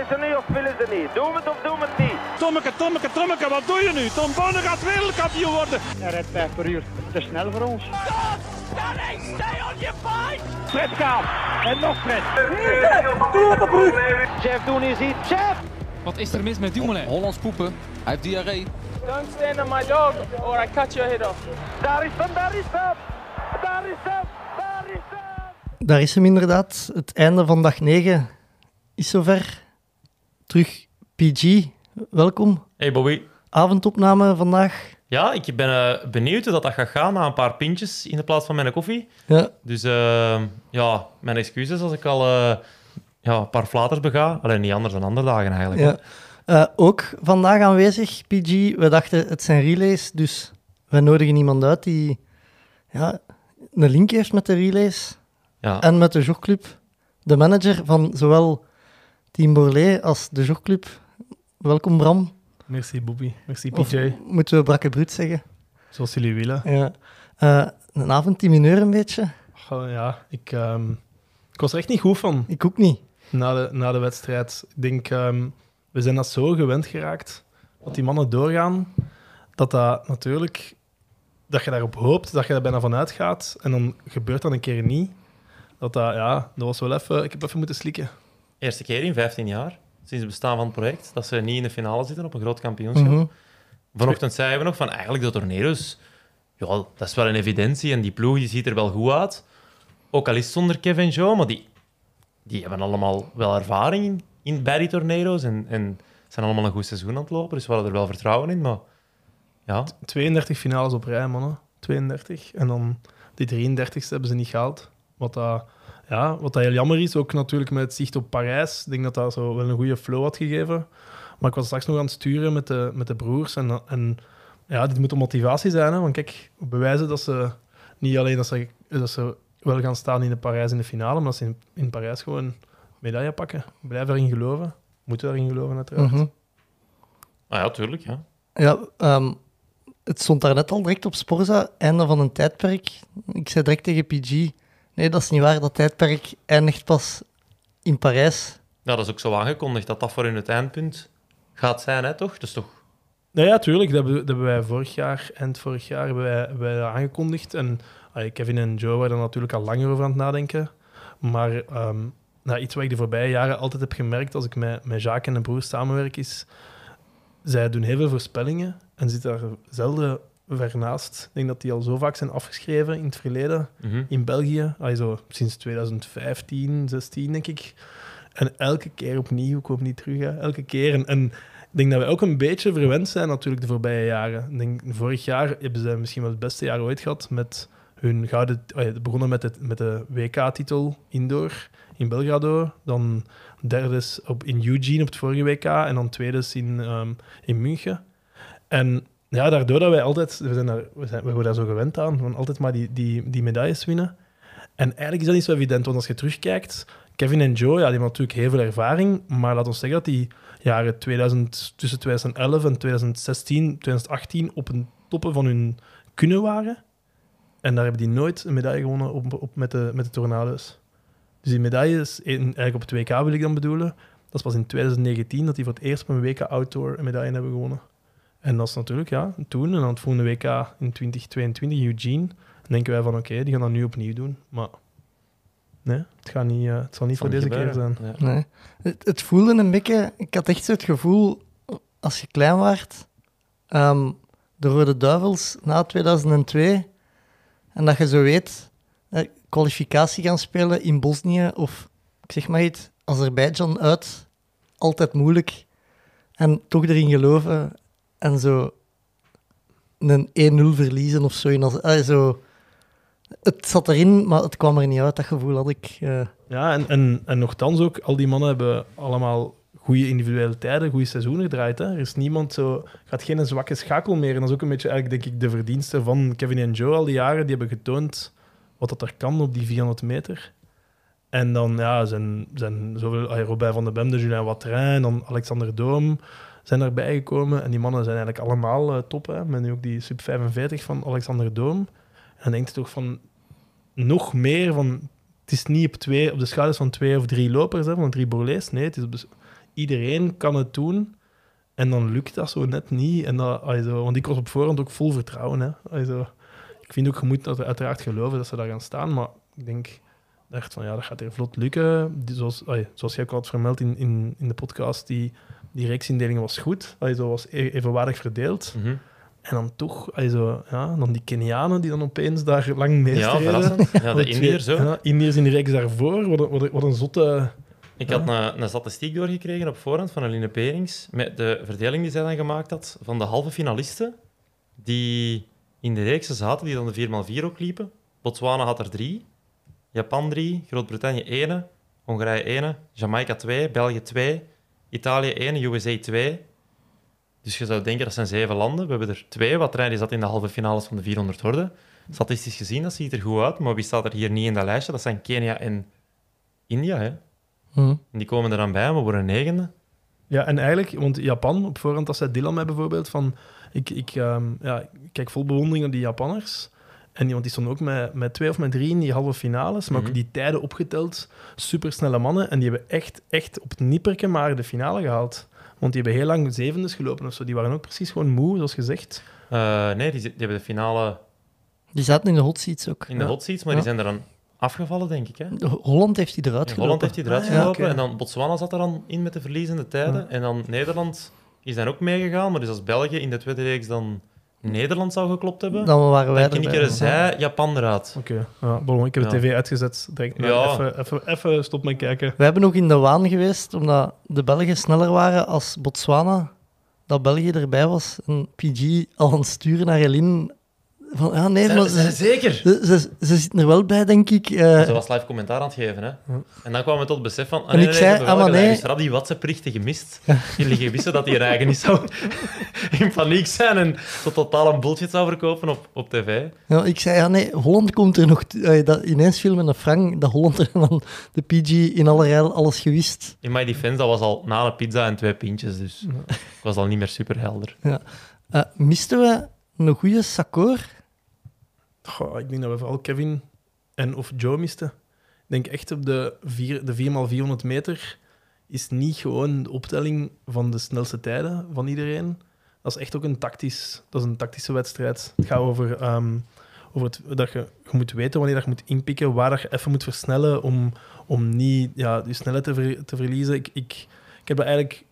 Willen ze niet of willen ze niet? Doen we het of doen we het niet? Tommeke, Tommeke, Tommeke, wat doe je nu? Tom Bonne gaat wereldkampioen worden. Hij rijdt 5 per uur. Te snel voor ons. Fred gaat. En nog Fred. Jeff Doen is hier. Jeff! Wat is er mis met Dumoulin? Hollands poepen. Hij heeft diarree. Don't stand on my dog or I cut your head off. Daar is hem, daar is hem. Daar is hem, daar is hem. Daar is hem inderdaad. Het einde van dag 9 is zover. Terug PG, welkom. Hey Bobby. Avondopname vandaag. Ja, ik ben eh, benieuwd hoe dat, dat gaat gaan na een paar pintjes in de plaats van mijn koffie. Ja, Dus eh, ja, mijn excuses als ik al eh, ja, een paar flaters bega. Alleen niet anders dan andere dagen eigenlijk. ja. Eh, ook vandaag aanwezig, PG. We dachten het zijn relays, dus we nodigen iemand uit die ja, een link heeft met de relays Ja. en met de jogclub. De manager van zowel Team Borlée als de jogclub. Welkom Bram. Merci Bobby, merci Of PJ, moeten we brakke bruut zeggen? zoals jullie willen. Ja. Eh, een avondtimineur een beetje? Ja, ik, ehm, ik was er echt niet goed van Ik ook niet. na de, na de wedstrijd. Ik denk, ehm, we zijn dat zo gewend geraakt, dat die mannen doorgaan, dat dat natuurlijk, dat je daarop hoopt, dat je er bijna van uitgaat, en dan gebeurt dat een keer niet. Dat dat, ja, dat was wel even, ik heb even moeten slikken. Eerste keer in 15 jaar, sinds het bestaan van het project, dat ze niet in de finale zitten op een groot kampioenschap. Mhm. Vanochtend zeiden we nog van eigenlijk de tornedo's, ja, dat is wel een evidentie en die ploeg die ziet er wel goed uit. Ook al is het zonder Kevin Joe, maar die, die hebben allemaal wel ervaring in, in, bij die tornedo's en, en zijn allemaal een goed seizoen aan het lopen, dus we hadden er wel vertrouwen in. Maar ja, 32 finales op rij, mannen. 32. En dan die 33ste hebben ze niet gehaald. Wat dat, ja, wat dat heel jammer is, ook natuurlijk met het zicht op Parijs. Ik denk dat dat zo wel een goede flow had gegeven. Maar ik was straks nog aan het sturen met de, met de broers. En, en ja, dit moet een motivatie zijn. Hè? Want kijk, bewijzen dat ze niet alleen dat ze, dat ze wel gaan staan in de Parijs in de finale, maar dat ze in, in Parijs gewoon medaille pakken. Blijf erin geloven. Moeten erin geloven, uiteraard. Mhm. ah, ja tuurlijk. Ja. Ja, ehm, het stond daar net al direct op Sporza, einde van een tijdperk. Ik zei direct tegen PG, nee, dat is niet waar, dat tijdperk eindigt pas in Parijs. ja, dat is ook zo aangekondigd dat dat voor hun het eindpunt gaat zijn, hè, toch? Dat is toch... Nou ja, tuurlijk. Dat hebben, dat hebben wij vorig jaar, eind vorig jaar, hebben wij, hebben wij dat aangekondigd. En allee, Kevin en Joe waren er natuurlijk al langer over aan het nadenken. Maar ehm, nou, iets wat ik de voorbije jaren altijd heb gemerkt als ik met, met Jacques en de broers samenwerk, is... Zij doen heel veel voorspellingen en zitten daar zelden ver naast. Ik denk dat die al zo vaak zijn afgeschreven in het verleden Mhm. in België. Zo, sinds 2015, 16 denk ik. En elke keer opnieuw, ik hoop niet terug, hè. elke keer. En, en ik denk dat we ook een beetje verwend zijn natuurlijk de voorbije jaren. Ik denk, vorig jaar hebben ze misschien wel het beste jaar ooit gehad met hun gouden... begonnen met, het, met de WK-titel indoor in Belgrado. Dan derde op, in Eugene op het vorige WK. En dan tweede in, ehm, in München. En ja, daardoor dat wij altijd... We, zijn daar, we, zijn, worden daar zo gewend aan. Van altijd maar die, die, die medailles winnen. En eigenlijk is dat niet zo evident, want als je terugkijkt... Kevin en Joe, ja, die hebben natuurlijk heel veel ervaring. Maar laat ons zeggen dat die jaren 2000, tussen 2011 en 2016, 2018 op een toppen van hun kunnen waren. En daar hebben die nooit een medaille gewonnen op, op, met, de, met de Tornado's. Dus die medailles, in, eigenlijk op het WK wil ik dan bedoelen, dat pas in 2019 dat die voor het eerst op een WK Outdoor een medaille hebben gewonnen. En dat is natuurlijk, ja, toen. En dan het volgende WK in 2022, Eugene. Dan denken wij van, oké, die gaan dat nu opnieuw doen. Maar nee, het, gaat niet, eh, het zal niet voor deze keer zijn. Ja. Nee. Het, het voelde een beetje... Ik had echt zo het gevoel, als je klein waart, ehm, de Rode Duivels na 2002, en dat je zo weet, eh, kwalificatie gaan spelen in Bosnië, of ik zeg maar iets, Azerbeidzjan uit, altijd moeilijk. En toch erin geloven en zo een 1-0 verliezen of zo. In als, eh, zo. Het zat erin, maar het kwam er niet uit, dat gevoel had ik. eh. Ja, en, en, en nogthans ook, al die mannen hebben allemaal goede individuele tijden, goede seizoenen gedraaid. Hè. Er is niemand zo, gaat geen zwakke schakel meer. En dat is ook een beetje eigenlijk, denk ik, de verdienste van Kevin en Joe al die jaren. Die hebben getoond wat dat er kan op die 400 meter. En dan ja, zijn, zijn zoveel, Robin van den Bemde, Julien Watrin en dan Alexander Doom zijn erbij gekomen. En die mannen zijn eigenlijk allemaal eh, top. Hè. Met nu ook die sub 45 van Alexander Doom. En dan denk je toch van nog meer van het is niet op, twee, op de schouders van twee of drie lopers, hè, van drie Borlees. Nee, het is op de, iedereen kan het doen. En dan lukt dat zo net niet. En dat, also, want ik was op voorhand ook vol vertrouwen. Hè. Also, ik vind ook, je dat uiteraard geloven dat ze daar gaan staan. Maar ik denk echt van, ja, dat gaat hier vlot lukken. Die, zoals, allee, zoals jij ook had vermeld in, in, in de podcast, die, die reeksindeling was goed. Zo was e- evenwaardig verdeeld. Mhm. En dan toch, zo, ja, dan die Kenianen die dan opeens daar lang Ja, meestreden. verrassend. Ja, de Indiërs zo. Ja, Indiërs in de reeks daarvoor. Wat, een- wat, een- zotte... Ik had een, een statistiek doorgekregen op voorhand van Aline Perings met de verdeling die zij dan gemaakt had van de halve finalisten die in de reeksen zaten, die dan de 4x4 ook liepen. Botswana had er drie, Japan drie, Groot-Brittannië één, Hongarije één, Jamaica twee, België twee, Italië één, USA twee. Dus je zou denken dat zijn zeven landen. We hebben er twee. Wat die zat in de halve finales van de 400 horden. Statistisch gezien, dat ziet er goed uit. Maar wie staat er hier niet in dat lijstje? Dat zijn Kenia en India. Hè? Hm. En die komen er dan bij, maar worden negende. Ja, en eigenlijk, want Japan, op voorhand, dat zei Dylan mij bijvoorbeeld, van ik, ik, ehm, ja, ik kijk vol bewondering naar die Japanners. En die, want die stonden ook met, met twee of met drie in die halve finales, maar Mhm. ook die tijden opgeteld. Supersnelle mannen. En die hebben echt, echt op het nipperke maar de finale gehaald. Want die hebben heel lang zevendes gelopen of zo. Die waren ook precies gewoon moe, zoals gezegd. Eh, nee, die, die hebben de finale Die zaten in de hot seats ook. in de Ja. hot seats, maar Ja. die zijn er dan afgevallen, denk ik. Hè? De- Holland heeft die eruit gelopen. Holland heeft hij eruit Ah, ja, gelopen en dan Botswana zat er dan in met de verliezende tijden. Ja. En dan Nederland is dan ook meegegaan, maar dus als België in de tweede reeks dan Nederland zou geklopt hebben, Dan waren wij dan erbij. zij Japan eruit. Oké, ja, bon, ik heb de Ja. tv uitgezet. Maar Ja. even, even, even stop met kijken. We hebben nog in de waan geweest, omdat de Belgen sneller waren als Botswana, dat België erbij was. En PG al aan het sturen naar Elin. Van, ja, nee, maar Zijn, ze, zeker? ze, ze, ze zitten er wel bij, denk ik. eh. Ze was live commentaar aan het geven. Hè? En dan kwamen we tot het besef van... Ah, En nee, ik nee, zei, ah, maar nee. Dus Raddy WhatsApp-berichten gemist. Jullie wisten dat hij er eigen niet zou in paniek zijn en tot totaal een bullshit zou verkopen op, op tv. Ja, ik zei, ja, nee, Holland komt er nog... eh, dat, ineens viel met een Frank dat Holland er dan de PG in alle rijl alles gewist. In my defense, dat was al na een pizza en twee pintjes, dus het was al niet meer super helder. Eh, misten we een goede Sakor? Ik denk dat we vooral Kevin en of Joe misten. Ik denk echt op de, vier, de 4x400 meter is niet gewoon de optelling van de snelste tijden van iedereen. Dat is echt ook een, tactisch, dat is een tactische wedstrijd. Het gaat over, ehm, over het, dat je, je moet weten wanneer je moet inpikken, waar je even moet versnellen om, om niet ja, je snelheid te, ver- te verliezen. Ik, ik, ik heb dat eigenlijk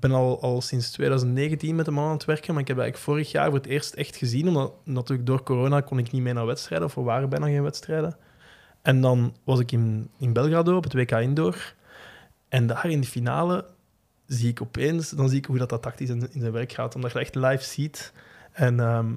ben al, al sinds 2019 met de man aan het werken, maar ik heb eigenlijk vorig jaar voor het eerst echt gezien, omdat natuurlijk door corona kon ik niet mee naar wedstrijden, of er waren bijna geen wedstrijden. En dan was ik in, in Belgrado op het WK Indoor. En daar in de finale zie ik opeens, dan zie ik hoe dat, dat tactisch in, in zijn werk gaat, omdat je echt live ziet. En ehm,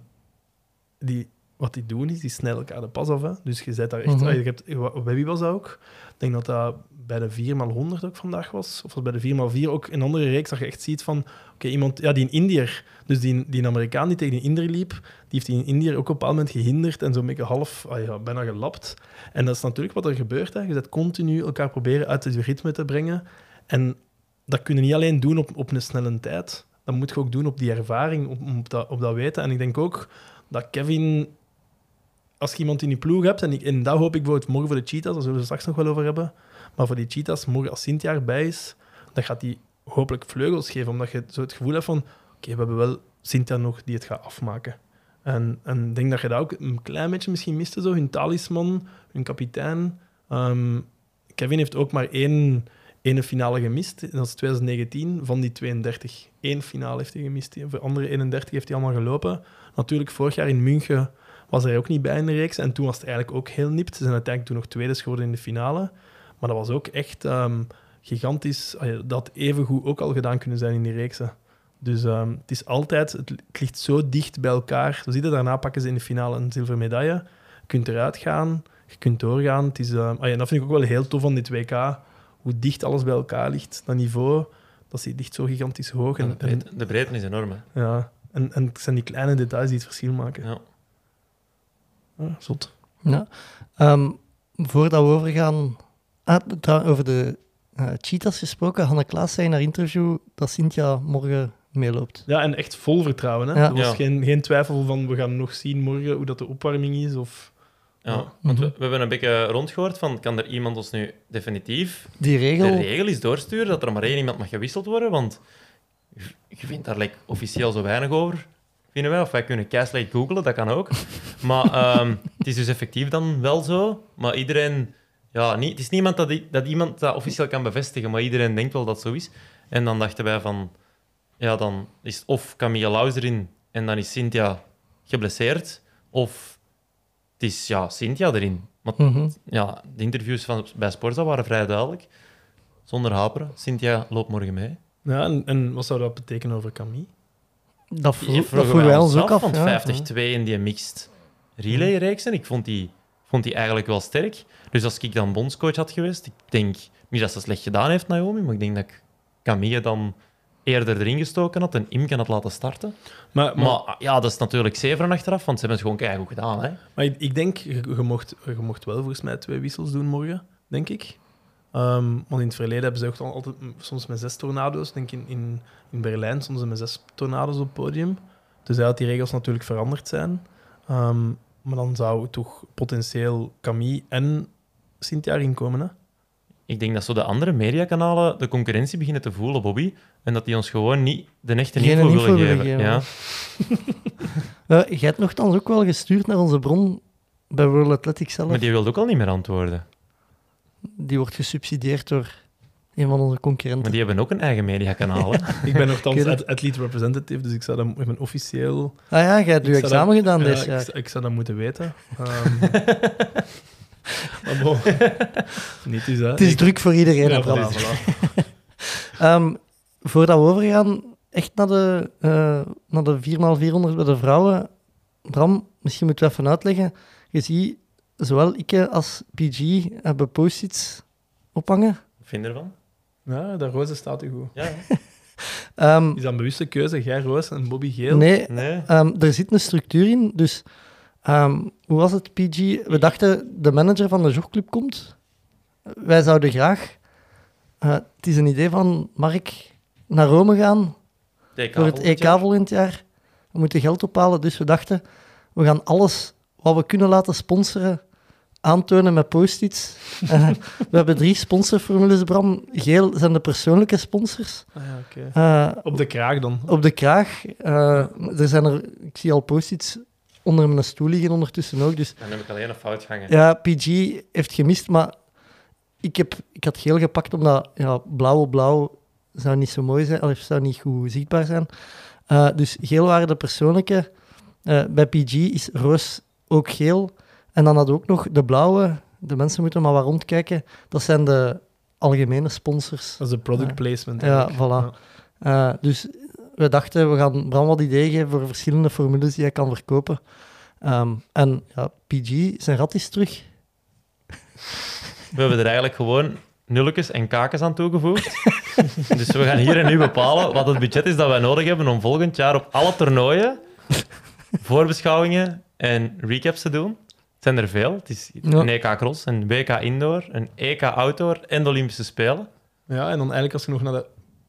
die, wat die doen is, die snijden elkaar de pas af. Hè. Dus je zet daar echt... Mhm. ah, je hebt, bij wie was dat ook? Ik denk dat dat bij de 4x100 ook vandaag was. Of bij de 4x4 ook een andere reeks dat je echt ziet van... Oké, iemand... Ja, die in Indiër. Dus die, die Amerikaan die tegen die Indiër liep, die heeft die in Indiër ook op een bepaald moment gehinderd en zo'n beetje half, ah bijna gelapt. En dat is natuurlijk wat er gebeurt. Hè. Je zet continu elkaar proberen uit het ritme te brengen. En dat kun je niet alleen doen op, op een snelle tijd. Dat moet je ook doen op die ervaring, op, op, dat, op dat weten. En ik denk ook dat Kevin, als je iemand in die ploeg hebt, en, ik, en dat hoop ik bijvoorbeeld morgen voor de Cheetahs, daar zullen we het straks nog wel over hebben, maar voor die Cheetahs, morgen als Cynthia erbij is, dan gaat die hopelijk vleugels geven, omdat je zo het gevoel hebt van, oké, we hebben wel Cynthia nog die het gaat afmaken. En, ik denk dat je dat ook een klein beetje misschien miste, zo, hun talisman, hun kapitein. Ehm, Kevin heeft ook maar één, één finale gemist, dat is 2019, van die 32. Eén finale heeft hij gemist, de andere 31 heeft hij allemaal gelopen. Natuurlijk, vorig jaar in München was hij ook niet bij in de reeks, en toen was het eigenlijk ook heel nipt. Ze zijn uiteindelijk toen nog tweede geworden in de finale. Maar dat was ook echt ehm, gigantisch. Ah ja, Dat had evengoed ook al gedaan kunnen zijn in die reeksen. Dus ehm, het is altijd, het, ligt zo dicht bij elkaar. Zo zie je, daarna pakken ze in de finale een zilveren medaille. Je kunt eruit gaan, je kunt doorgaan. Het is, ehm, ah ja, dat vind ik ook wel heel tof van dit WK. Hoe dicht alles bij elkaar ligt. Dat niveau, dat zit ligt zo gigantisch hoog. En En, de, breedte, de breedte is enorm. Hè. ja, en, en het zijn die kleine details die het verschil maken. Ja. Ja, zot. Ja. Ehm, voordat we overgaan... Ah, over de eh, cheetahs gesproken. Hanne Klaas zei in haar interview dat Cynthia morgen meeloopt. Ja, en echt vol vertrouwen. Hè? Ja. Er was Ja. geen, geen twijfel van, we gaan nog zien morgen hoe dat de opwarming is. Of... Ja, want Mhm. we, we hebben een beetje rondgehoord van, kan er iemand ons nu definitief Die de regel... regel is doorsturen dat er maar één iemand mag gewisseld worden? Want je, vindt daar like, officieel zo weinig over, vinden wij. Of wij kunnen keislecht googlen, dat kan ook. Maar ehm, het is dus effectief dan wel zo. Maar iedereen... Ja, niet, het is niemand dat, i- dat iemand dat officieel kan bevestigen, maar iedereen denkt wel dat het zo is. En dan dachten wij van... Ja, dan is het of Camille Laus erin en dan is Cynthia geblesseerd. Of het is ja, Cynthia erin. Maar Mhm. ja, de interviews van, bij Sporza waren vrij duidelijk. Zonder haperen. Cynthia loopt morgen mee. Ja, en, en wat zou dat betekenen over Camille? Dat, vroeg, Die dat vroegen vroegen wij ons ook af. Want ja. 50-2 in die mixed relay-reeks. En ik vond die, vond die eigenlijk wel sterk. Dus als ik dan bondscoach had geweest, ik denk niet dat ze slecht gedaan heeft, Naomi, maar ik denk dat ik Camille dan eerder erin gestoken had en Imke had laten starten. Maar, maar, Maar ja, dat is natuurlijk zeven achteraf, want ze hebben het gewoon keigoed gedaan. Hè? maar ik, ik denk, je, je, mocht, je mocht wel volgens mij twee wissels doen morgen, denk ik. Ehm, want in het verleden hebben ze ook al- altijd soms met zes tornado's. Ik denk in, in, in Berlijn soms met zes tornado's op het podium. Dus ja, dat die regels natuurlijk veranderd zijn. Ehm, maar dan zou toch potentieel Camille en Cynthia erin komen, hè? Ik denk dat zo de andere mediakanalen de concurrentie beginnen te voelen, Bobby. En dat die ons gewoon niet de echte Geen info, info willen willen geven. geven. Ja. Eh, jij hebt nogthans ook wel gestuurd naar onze bron bij World Athletics zelf. Maar die wilde ook al niet meer antwoorden. Die wordt gesubsidieerd door een van onze concurrenten. Maar die hebben ook een eigen mediakanaal. Ik ben nogthans je athlete representative, dus ik zou dat ik ben officieel... Ah ja, jij hebt je ik zou examen dat- gedaan dit ik, jaar. zou- ik zou dat moeten weten. Ehm, maar bon. Niet is dat. Het is Ik- druk voor iedereen, Ja, Bram. voilà, voilà. Ehm, voordat we overgaan, echt naar de, eh naar de 4x400 bij de vrouwen. Bram, misschien moeten we even uitleggen. Je ziet, zowel ik als PG hebben post-its ophangen. Wat vind je ervan? Ja, de roze staat u goed. Ja? Ehm, Is dat een bewuste keuze? Jij roos en Bobby geel? nee, nee. Ehm, er zit een structuur in. Dus ehm, hoe was het, PG? We dachten, de manager van de jogclub komt. Wij zouden graag... eh, het is een idee van Mark naar Rome gaan voor het EK volgend jaar. We moeten geld ophalen, dus we dachten, we gaan alles wat we kunnen laten sponsoren aantonen met post-its. Eh, we hebben drie sponsorformules, Bram. Geel zijn de persoonlijke sponsors. Ah, ja, oké. Eh, Op de kraag dan. op de kraag. eh, er zijn er, ik zie al post-its onder mijn stoel liggen ondertussen ook. Dus Dan heb ik alleen een fout gangen. ja, PG heeft gemist, maar ik, heb, ik had geel gepakt omdat ja, blauw op blauw zou niet zo mooi zijn, of zou niet goed zichtbaar zijn. Eh, dus geel waren de persoonlijke. Eh, bij PG is roos ook geel. En dan hadden we ook nog de blauwe. De mensen moeten maar wat rondkijken. Dat zijn de algemene sponsors. Dat is de product placement. Ja, voilà. Eh, dus we dachten, we gaan Bram wat ideeën geven voor verschillende formules die hij kan verkopen. Ehm, en ja, PG, zijn rat is terug. We hebben er eigenlijk gewoon nulletjes en kakens aan toegevoegd. dus we gaan hier en nu bepalen wat het budget is dat wij nodig hebben om volgend jaar op alle toernooien voorbeschouwingen en recaps te doen. Het zijn er veel. Het is Ja. een EK Cross, een WK Indoor, een EK Outdoor en de Olympische Spelen. Ja, en dan eigenlijk als je nog naar de...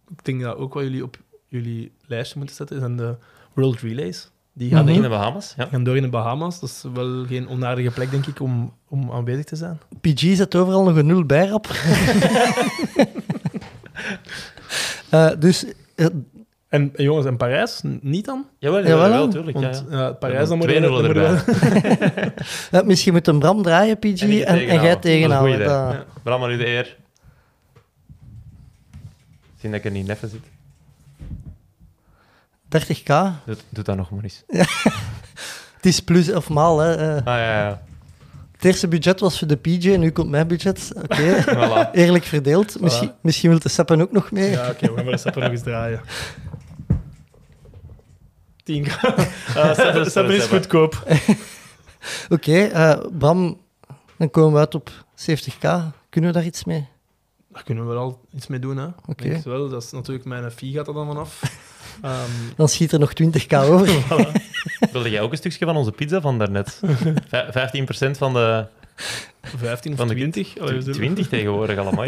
Ik denk dat ook wat jullie op jullie lijstje moeten zetten, zijn de World Relays. Die gaan, Mhm. In de Bahamas, ja. gaan door in de Bahama's. Dat is wel geen onaardige plek, denk ik, om, om aanwezig te zijn. PG zet overal nog een nul bij, rap. Eh, dus eh, En, en jongens, en Parijs, niet dan? Jawel, Jawel, jawel, tuurlijk. Ja, Want ja. ja, Parijs, dan moeten we- eh, misschien moet een Bram draaien, PG, En en, jij tegenhouden. Dat is een goed Dat- idee. Bram, maar nu de eer. Zien dat ik er niet neffen zit. 30k. Doe, doe dat nog maar eens. Het is plus of maal. Hè. eh. Ah ja, ja. Het eerste budget was voor de PG en nu komt mijn budget. Oké, Voilà. eerlijk verdeeld. Misschien, misschien wil de Seppen ook nog mee. Ja, oké, we gaan maar de stappen nog eens draaien. 10 k. Uh, Seppen Seppen is goedkoop. Oké, eh, Bram, dan komen we uit op 70k. Kunnen we daar iets mee? Daar kunnen we wel al iets mee doen, hè. Oké. Wel. Dat is natuurlijk mijn fee gaat er dan vanaf. Ehm, Dan schiet er nog 20k over. Wilde jij ook een stukje van onze pizza van daarnet? Vij- 15% van de, 15 of van de 20. Allee, we zullen- 20 tegenwoordig allemaal.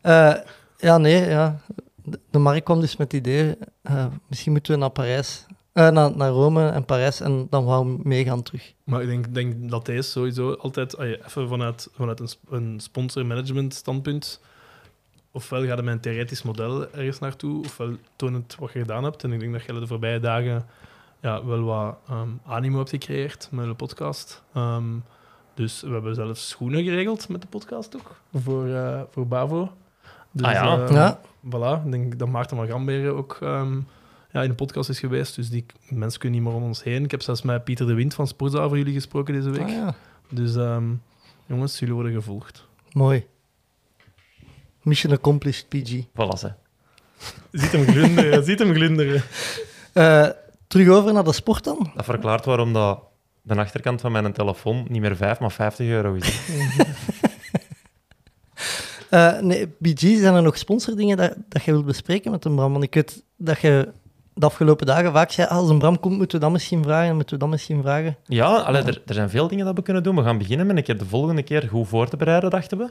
Eh, ja, nee, ja. De, de Mark kwam dus met het idee, eh, misschien moeten we naar Parijs Eh, naar, naar Rome en Parijs en dan wou we meegaan terug. Maar ik denk, denk dat deze sowieso altijd, je even vanuit, vanuit een, een sponsor-management standpunt, ofwel ga je met een theoretisch model ergens naartoe, ofwel toon het wat je gedaan hebt. En ik denk dat je de voorbije dagen ja, wel wat ehm, animo hebt gecreëerd met de podcast. Ehm, dus we hebben zelfs schoenen geregeld met de podcast ook, voor, eh, voor Bavo. Dus, Ah ja. ehm, Ja. Voilà, ik denk dat Maarten van Gamberen ook ehm, ja, in de podcast is geweest. Dus die mensen kunnen niet meer om ons heen. Ik heb zelfs met Pieter de Wind van Sportzaal voor jullie gesproken deze week. Ah, ja. Dus ehm, jongens, jullie worden gevolgd. Mooi. Mission accomplished, PG. Voilà, hè. Ziet hem glunderen, ziet hem glunderen. Eh, terug over naar de sport dan. Dat verklaart waarom dat de achterkant van mijn telefoon niet meer 5, maar 50 euro is. Eh, nee, BG, zijn er nog sponsordingen dat, dat je wilt bespreken met een Bram? Want ik weet dat je de afgelopen dagen vaak zei, "Ah, als een Bram komt, moeten we dat misschien vragen, moeten we dat misschien vragen. Ja, allee, er, er zijn veel dingen dat we kunnen doen. We gaan beginnen met een keer de volgende keer goed voor te bereiden, dachten we.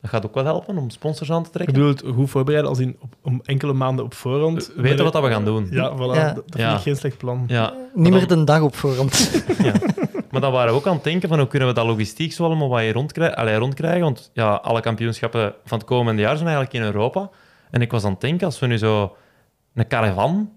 Dat gaat ook wel helpen om sponsors aan te Ik trekken. bedoel het goed voorbereiden als in op, om enkele maanden op voorhand. We weten wat dat we gaan doen. Ja, voilà. Ja. Dat, dat Ja. vind ik geen slecht plan. Ja, Niet dan- meer de dag op voorhand. Ja. Maar dan waren we ook aan het denken van hoe kunnen we dat logistiek zo allemaal wat hier rondkrijgen, allee, rondkrijgen. Want ja, alle kampioenschappen van het komende jaar zijn eigenlijk in Europa. En ik was aan het denken, als we nu zo een caravan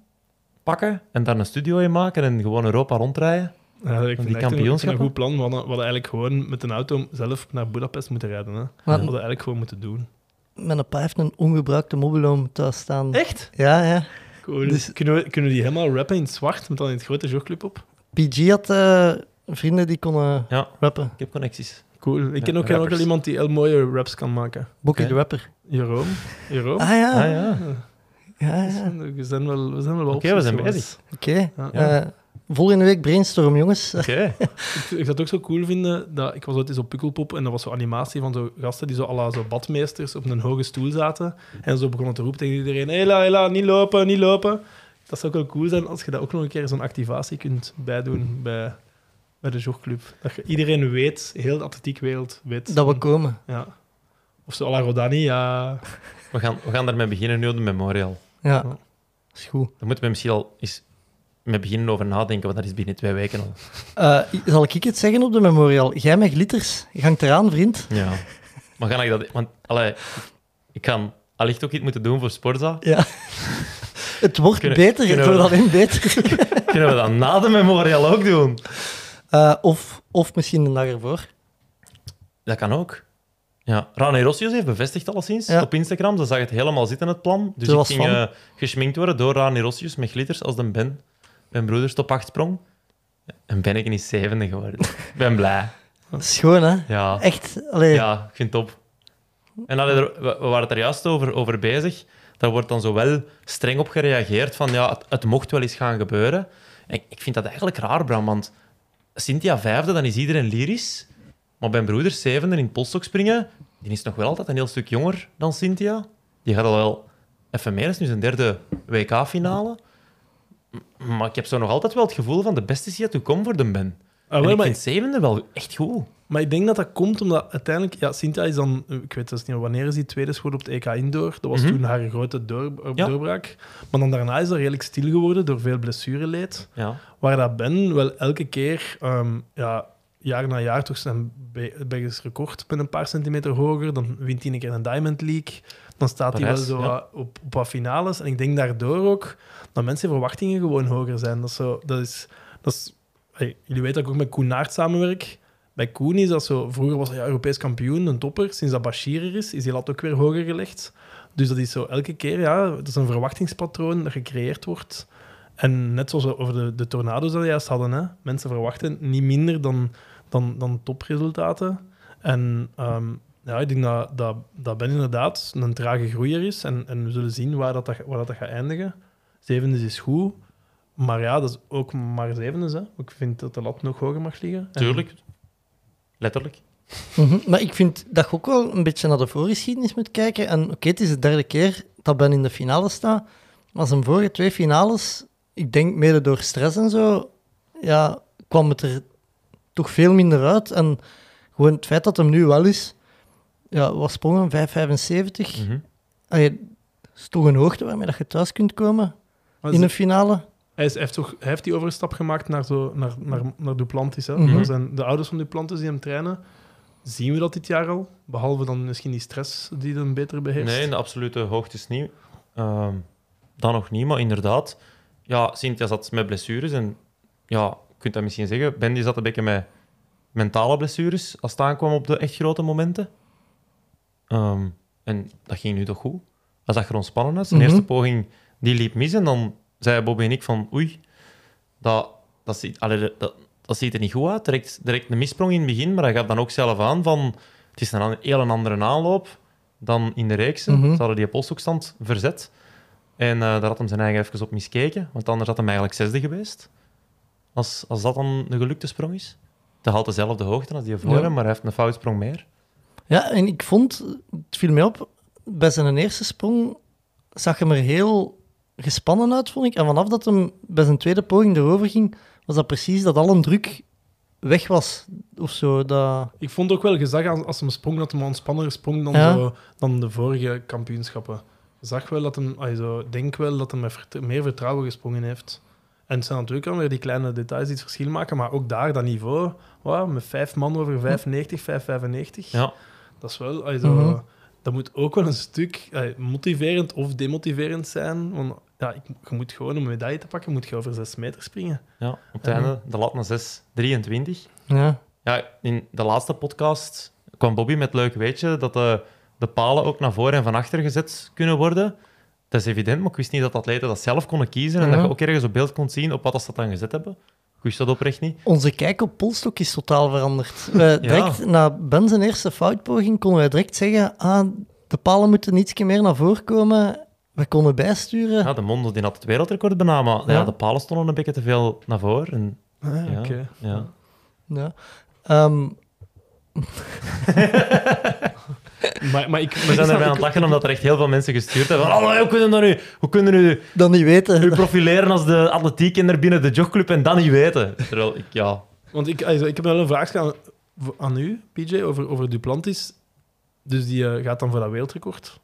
pakken en daar een studio in maken en gewoon Europa rondrijden. Ja, ik vind die een, goed plan. We hadden, we hadden eigenlijk gewoon met een auto zelf naar Budapest moeten rijden. Hè. Maar We hadden eigenlijk gewoon moeten doen. mijn pa heeft een ongebruikte mobiloom thuis staan. Echt? Ja, ja. Cool. Dus- kunnen, we, kunnen we die helemaal rappen in het zwart, met dan in het grote jogclub op? PG had eh, vrienden die konden Ja, rappen. ik heb connecties. Cool. Ik ken Ja, ook, ken ook wel rappers. iemand die heel mooie raps kan maken. Bokkie Oké. de rapper. Jeroen. Jeroen? Ah ja, Ah ja, ja. zijn- We zijn wel, we zijn wel Oké, we zijn bezig. Oké. Ja. Eh, volgende week brainstorm, jongens. Oké. Ik, ik zou het ook zo cool vinden, dat, ik was ooit eens op Pukkelpop en dat was zo'n animatie van zo gasten die zo, à la zo badmeesters op een hoge stoel zaten en zo begonnen te roepen tegen iedereen, hela, hela, niet lopen, niet lopen. Dat zou ook wel cool zijn als je dat ook nog een keer zo'n activatie kunt bijdoen bij, bij de jogclub. Dat je, iedereen weet, heel de atletiekwereld weet. Dat we komen. Ja. Of zo à la Rodani, ja. We gaan, we gaan daarmee beginnen nu op de Memorial. Ja, Ja. is goed. Daar moeten we misschien al eens mee beginnen over nadenken, want dat is binnen twee weken al. Eh, zal ik het zeggen op de memorial? Jij met glitters, je hangt eraan, vriend. Ja. Maar ga ik dat... Want, allee, ik ga allicht ook iets moeten doen voor Sporza. Ja. Het wordt Kunnen- beter, het kunnen we wordt dat- alleen beter. Kunnen we dat na de Memorial ook doen? Eh, of, of misschien de dag ervoor. Dat kan ook. Ja. Rane Rossius heeft bevestigd alleszins Ja. op Instagram. Ze zag het helemaal zitten, het plan. Dus Ze ik ging eh, geschminkt worden door Rane Rossius met glitters als de Ben. Mijn broeders top 8 sprong. En ben ik niet zevende geworden. Ik ben blij. Dat is schoon, hè? Ja. Echt, allee. Ja, ik vind het top. En allee, we, we waren het er juist over, over bezig. Daar wordt dan zo wel streng op gereageerd van ja, het, het mocht wel eens gaan gebeuren. En ik, ik vind dat eigenlijk raar, Bram, want Cynthia vijfde, dan is iedereen lyrisch. Maar mijn broeder zevende in polstok springen, die is nog wel altijd een heel stuk jonger dan Cynthia. Die gaat al wel even meer, is nu zijn derde WK-finale. Maar ik heb zo nog altijd wel het gevoel van de beste is yet to come voor de Ben. Ah, En ik maar, vind zevende wel echt goed. Maar ik denk dat dat komt omdat uiteindelijk... Ja, Cynthia is dan... Ik weet dus niet wanneer is die tweede geworden op het EK Indoor. Dat was Mhm. toen haar grote door, Ja. doorbraak. Maar dan daarna is dat redelijk stil geworden door veel blessureleed. Ja. Waar dat Ben wel elke keer, ehm, ja, jaar na jaar, toch zijn Be- Belgisch record met een paar centimeter hoger. Dan wint hij een keer een Diamond League. Dan staat hij wel zo ja. op, op wat finales. En ik denk daardoor ook dat mensen verwachtingen gewoon hoger zijn. Dat is zo, dat is, dat is, hey, jullie weten dat ik ook met Koen Naert samenwerk. Bij Koen is dat zo... Vroeger was hij Europees kampioen, een topper. Sinds dat Bashir er is, is die lat ook weer hoger gelegd. Dus dat is zo elke keer, ja, dat is een verwachtingspatroon dat gecreëerd wordt. En net zoals over de, de tornado's dat juist hadden, hè, mensen verwachten niet minder dan, dan, dan topresultaten. En ehm, ja, ik denk dat, dat, dat Ben inderdaad een trage groeier is. En, en we zullen zien waar dat, waar dat, gaat eindigen. Zevende is goed. Maar ja, dat is ook maar zevende. Hè. Ik vind dat de lat nog hoger mag liggen. En- Letterlijk. Mhm. Maar ik vind dat je ook wel een beetje naar de voorgeschiedenis moet kijken. En oké, het is de derde keer dat Ben in de finale staat. Maar zijn vorige twee finales, ik denk mede door stress en zo, ja, kwam het er toch veel minder uit. En gewoon het feit dat hem nu wel is, ja, wat sprongen, 5,75. Mhm. Allee, Dat is toch een hoogte waarmee dat je thuis kunt komen Maar in een finale. Hij, is, hij, heeft toch, hij heeft die overstap gemaakt naar, zo, naar, naar, naar Duplantis. Hè? Mhm. Naar zijn, de ouders van Duplantis die hem trainen. Zien we dat dit jaar al? Behalve dan misschien die stress die hem beter beheerst. Nee, in de absolute hoogte is niet. Ehm dan nog niet, maar inderdaad. Ja, Cynthia zat met blessures. En ja, je kunt dat misschien zeggen. Ben die zat een beetje met mentale blessures als het aankwam op de echt grote momenten. Ehm, en dat ging nu toch goed. Hij zag er ontspannen uit. Zijn Mhm. eerste poging die liep mis. En dan zeiden Bobby en ik van oei, dat, dat, ziet, allee, dat, dat ziet er niet goed uit. Direct, direct een missprong in het begin, maar hij gaf dan ook zelf aan van het is een heel een andere aanloop dan in de reeks. Mhm. Ze hadden die polshoekstand verzet. En eh, daar had hem zijn eigen even op miskeken, want anders had hem eigenlijk zesde geweest. Als, als dat dan een gelukte sprong is. Hij haalt dezelfde hoogte als die voor Ja. hem, maar hij heeft een foutsprong meer. Ja, en ik vond, het viel mij op, bij zijn eerste sprong zag hem er heel gespannen uit, vond ik. En vanaf dat hem bij zijn tweede poging erover ging, was dat precies dat al een druk weg was. Of zo. Dat... Ik vond ook wel, je zag als, als hem sprong, dat hij ontspannender sprong dan, Ja. zo, dan de vorige kampioenschappen. Je zag wel dat hem, also, denk wel dat hij met vert- meer vertrouwen gesprongen heeft. En het zijn natuurlijk dan weer die kleine details die het verschil maken, maar ook daar, dat niveau, wow, met vijf man over 95, 5,95, Ja. dat is wel, also, Mhm. dat moet ook wel een stuk motiverend of demotiverend zijn. Want ja, ik, je moet gewoon om een medaille te pakken, moet je over 6 meter springen. Ja, op het einde de lat naar 6,23. Ja. Ja, in de laatste podcast kwam Bobby met leuk weetje dat de, de palen ook naar voren en van achter gezet kunnen worden. Dat is evident, maar ik wist niet dat atleten dat zelf konden kiezen en Ja. dat je ook ergens op beeld kon zien op wat ze dat dan gezet hebben. Ik wist dat oprecht niet. Onze kijk op Polstok is totaal veranderd. Direct na Ben zijn eerste foutpoging konden wij direct zeggen: ah, de palen moeten ietsje meer naar voren komen. We konden bijsturen. Ja, de Mondo die had het wereldrecord bijna, maar ja. Ja. de palen stonden een beetje te veel naar voren. En, Ah, ja, oké. ja. Ja. Ehm, Maar, maar ik, We zijn erbij aan het lachen omdat er echt heel veel mensen gestuurd hebben. van, Oh, hoe kunnen we nu, hoe kunnen we nu dan niet weten. u profileren als de atletiek binnen de jogclub en dan niet weten? Terwijl ik, ja, Want ik, also, ik heb wel een vraag aan, aan u, PJ, over, over Duplantis. Dus die eh, gaat dan voor dat wereldrecord.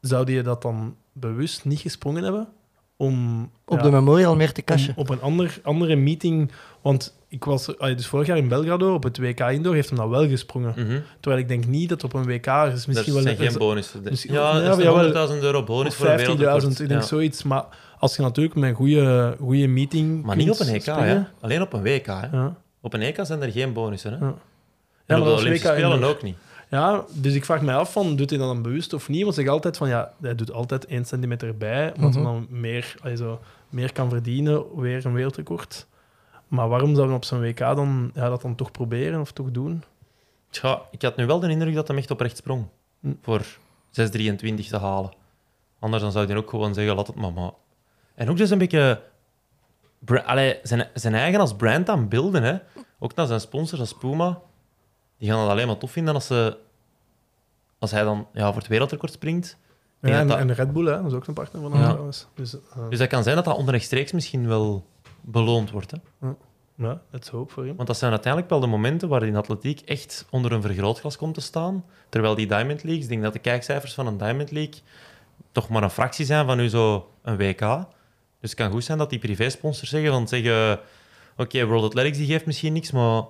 Zou die dat dan bewust niet gesprongen hebben? Om, Op ja, de memorial meer te cashen. op een ander, andere meeting... Want ik was dus vorig jaar in Belgrado, op het WK Indoor, heeft hem dat wel gesprongen. mhm. Terwijl ik denk niet dat op een WK... Er is misschien dat wel zijn een- geen bonussen. misschien- ja, ja, er een 100.000 euro bonus of voor een 15.000, wereldrecord. ik denk Ja. zoiets. Maar als je natuurlijk met een goede, goede meeting Maar niet op een EK, hè? alleen op een WK. Hè? Ja. Op een EK zijn er geen bonussen. Hè? Ja. En Ja, op maar de Olympische Spelen indoor. ook niet. Ja, dus ik vraag mij af van, doet hij dat dan bewust of niet? Want zeg altijd van, ja, hij doet altijd 1 centimeter bij, omdat hij Mhm. dan meer, also, meer kan verdienen, weer een wereldrecord. Maar waarom zou hij op zijn WK dan, ja, dat dan toch proberen of toch doen? Tja, ik had nu wel de indruk dat hij echt oprecht sprong. Hm. Voor 6,23 te halen. Anders dan zou hij ook gewoon zeggen, laat het maar. maar. En ook dus een beetje... bra- Allee, zijn, zijn eigen als brand aan beelden. Hè? Ook naar zijn sponsors als Puma. Die gaan het alleen maar tof vinden als, ze, als hij dan ja, voor het wereldrecord springt. Ja, en, dat dat- en Red Bull, hè, dat is ook een partner van hem Ja. trouwens. Dus, eh, Dus dat kan zijn dat dat onrechtstreeks misschien wel beloond wordt. Hè? ja, let's hope voor hem. Want dat zijn uiteindelijk wel de momenten waar in atletiek echt onder een vergrootglas komt te staan. Terwijl die Diamond Leagues, ik denk dat de kijkcijfers van een Diamond League toch maar een fractie zijn van nu zo een WK. Dus het kan goed zijn dat die privésponsors zeggen van zeggen, oké, World Athletics die geeft misschien niks, maar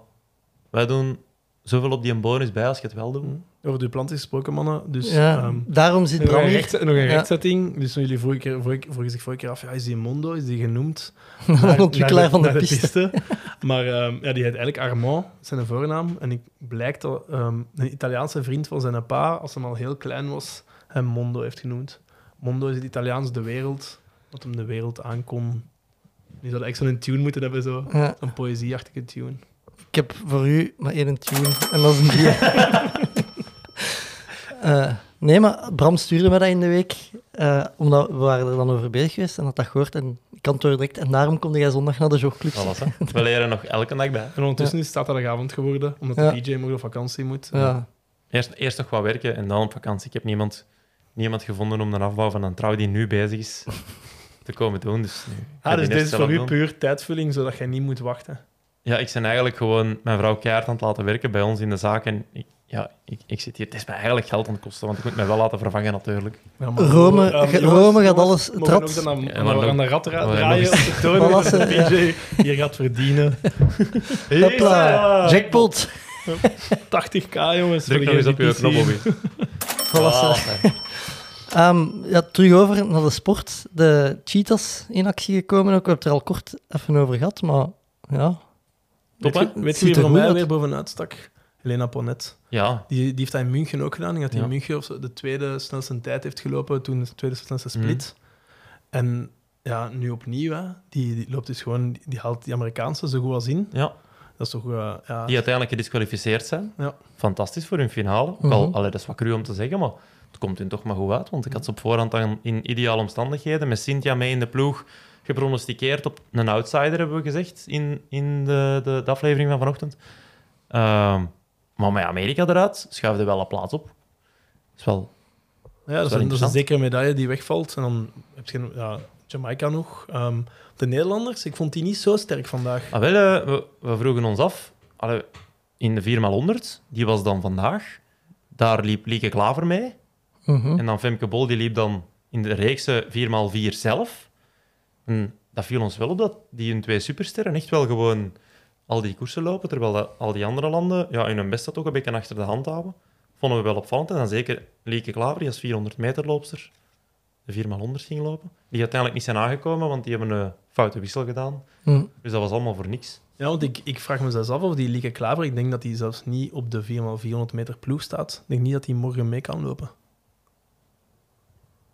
wij doen zoveel op die een bonus bij als je het wel doet. Over Duplantis gesproken, mannen. Dus, ja, ehm, daarom zit nog, Bram een hier. recht, nog een Ja. rechtzetting. Dus jullie vorige keer, vorige, vorige zich vorige keer af, ja, is die Mondo, is die genoemd? Een ontwikkelaar naar van de piste. Maar ehm, ja, die heet eigenlijk Armand, zijn voornaam. En ik blijkt dat ehm, een Italiaanse vriend van zijn pa, als hij al heel klein was, hem Mondo heeft genoemd. Mondo is het Italiaans de wereld, dat hem de wereld aankon. Die zou echt zo'n tune moeten hebben, zo. Ja, Zo'n poëzieachtige tune. Ik heb voor u maar één tune en dat is een die. Eh, nee, maar Bram stuurde me dat in de week, eh, omdat we waren er dan over bezig geweest en had dat gehoord. En ik antwoordde direct, en daarom kom jij zondag naar de jogclub. We leren nog elke dag bij. En ondertussen is het zaterdagavond geworden, omdat Ja. de DJ morgen op vakantie moet. Ja. Eerst, eerst nog wat werken en dan op vakantie. Ik heb niemand, niemand gevonden om de afbouw van een trouw die nu bezig is te komen doen. Dus, nu, Ah, dus dit is voor u puur tijdvulling, zodat jij niet moet wachten. Ja, ik ben eigenlijk gewoon mijn vrouw keihard aan het laten werken bij ons in de zaak. En ik, Ja, ik, ik zit hier. Het is mij eigenlijk geld aan het kosten, want ik moet mij wel laten vervangen natuurlijk. Ja, maar- Rome- jongens, Rome gaat alles trad. we dan aan, Ja, aan- de rat ra- draaien Voilà, de PJ hier gaat verdienen. Hopla, jackpot. 80k, jongens. Druk voor nog eens op je knop, Bobby. Ehm, ja, terug over naar de sport. De cheetahs in actie gekomen ook. We hebben het er al kort even over gehad, maar ja. Top? Weet je, weet je Ziet wie er voor mij weer bovenuit stak? Helena Ponet. Ja, Die, die heeft dat in München ook gedaan. Die had in Ja. München of zo de tweede snelste tijd heeft gelopen, toen de tweede snelste Mhm. split. En ja, nu opnieuw, hè. Die, die loopt dus gewoon, die haalt die Amerikaanse zo goed als in. ja, Dat is toch, eh, ja, die uiteindelijk gedisqualificeerd zijn. Ja. Fantastisch voor hun finale. Ook al, Mhm. allee, dat is wat cru om te zeggen, maar het komt hun toch maar goed uit. Want ik had ze op voorhand dan in ideale omstandigheden met Cynthia mee in de ploeg gepronosticeerd op een outsider, hebben we gezegd in, in de, de, de aflevering van vanochtend. Ehm, maar met Amerika eruit schuifde wel een plaats op. is wel Ja, dat is, wel een, dat is een interessant. zekere medaille die wegvalt. En dan heb je ja, Jamaica nog. Ehm, de Nederlanders, ik vond die niet zo sterk vandaag. Ah, wel, eh, we, we vroegen ons af, allee, in de 4x100, die was dan vandaag, daar liep Lieke Klaver mee. Mhm. En dan Femke Bol, die liep dan in de reekse 4x4 zelf. En dat viel ons wel op, dat die hun twee supersterren echt wel gewoon al die koersen lopen, terwijl dat al die andere landen ja, in hun best dat ook een beetje achter de hand houden. Vonden we wel opvallend. En dan zeker Lieke Klaver, die als 400 meter loopster de 4x100 ging lopen. Die uiteindelijk niet zijn aangekomen, want die hebben een foute wissel gedaan. Mhm. Dus dat was allemaal voor niks. Ja, want ik, ik vraag me zelfs af of die Lieke Klaver, ik denk dat hij zelfs niet op de 4x400 meter ploeg staat. Ik denk niet dat hij morgen mee kan lopen.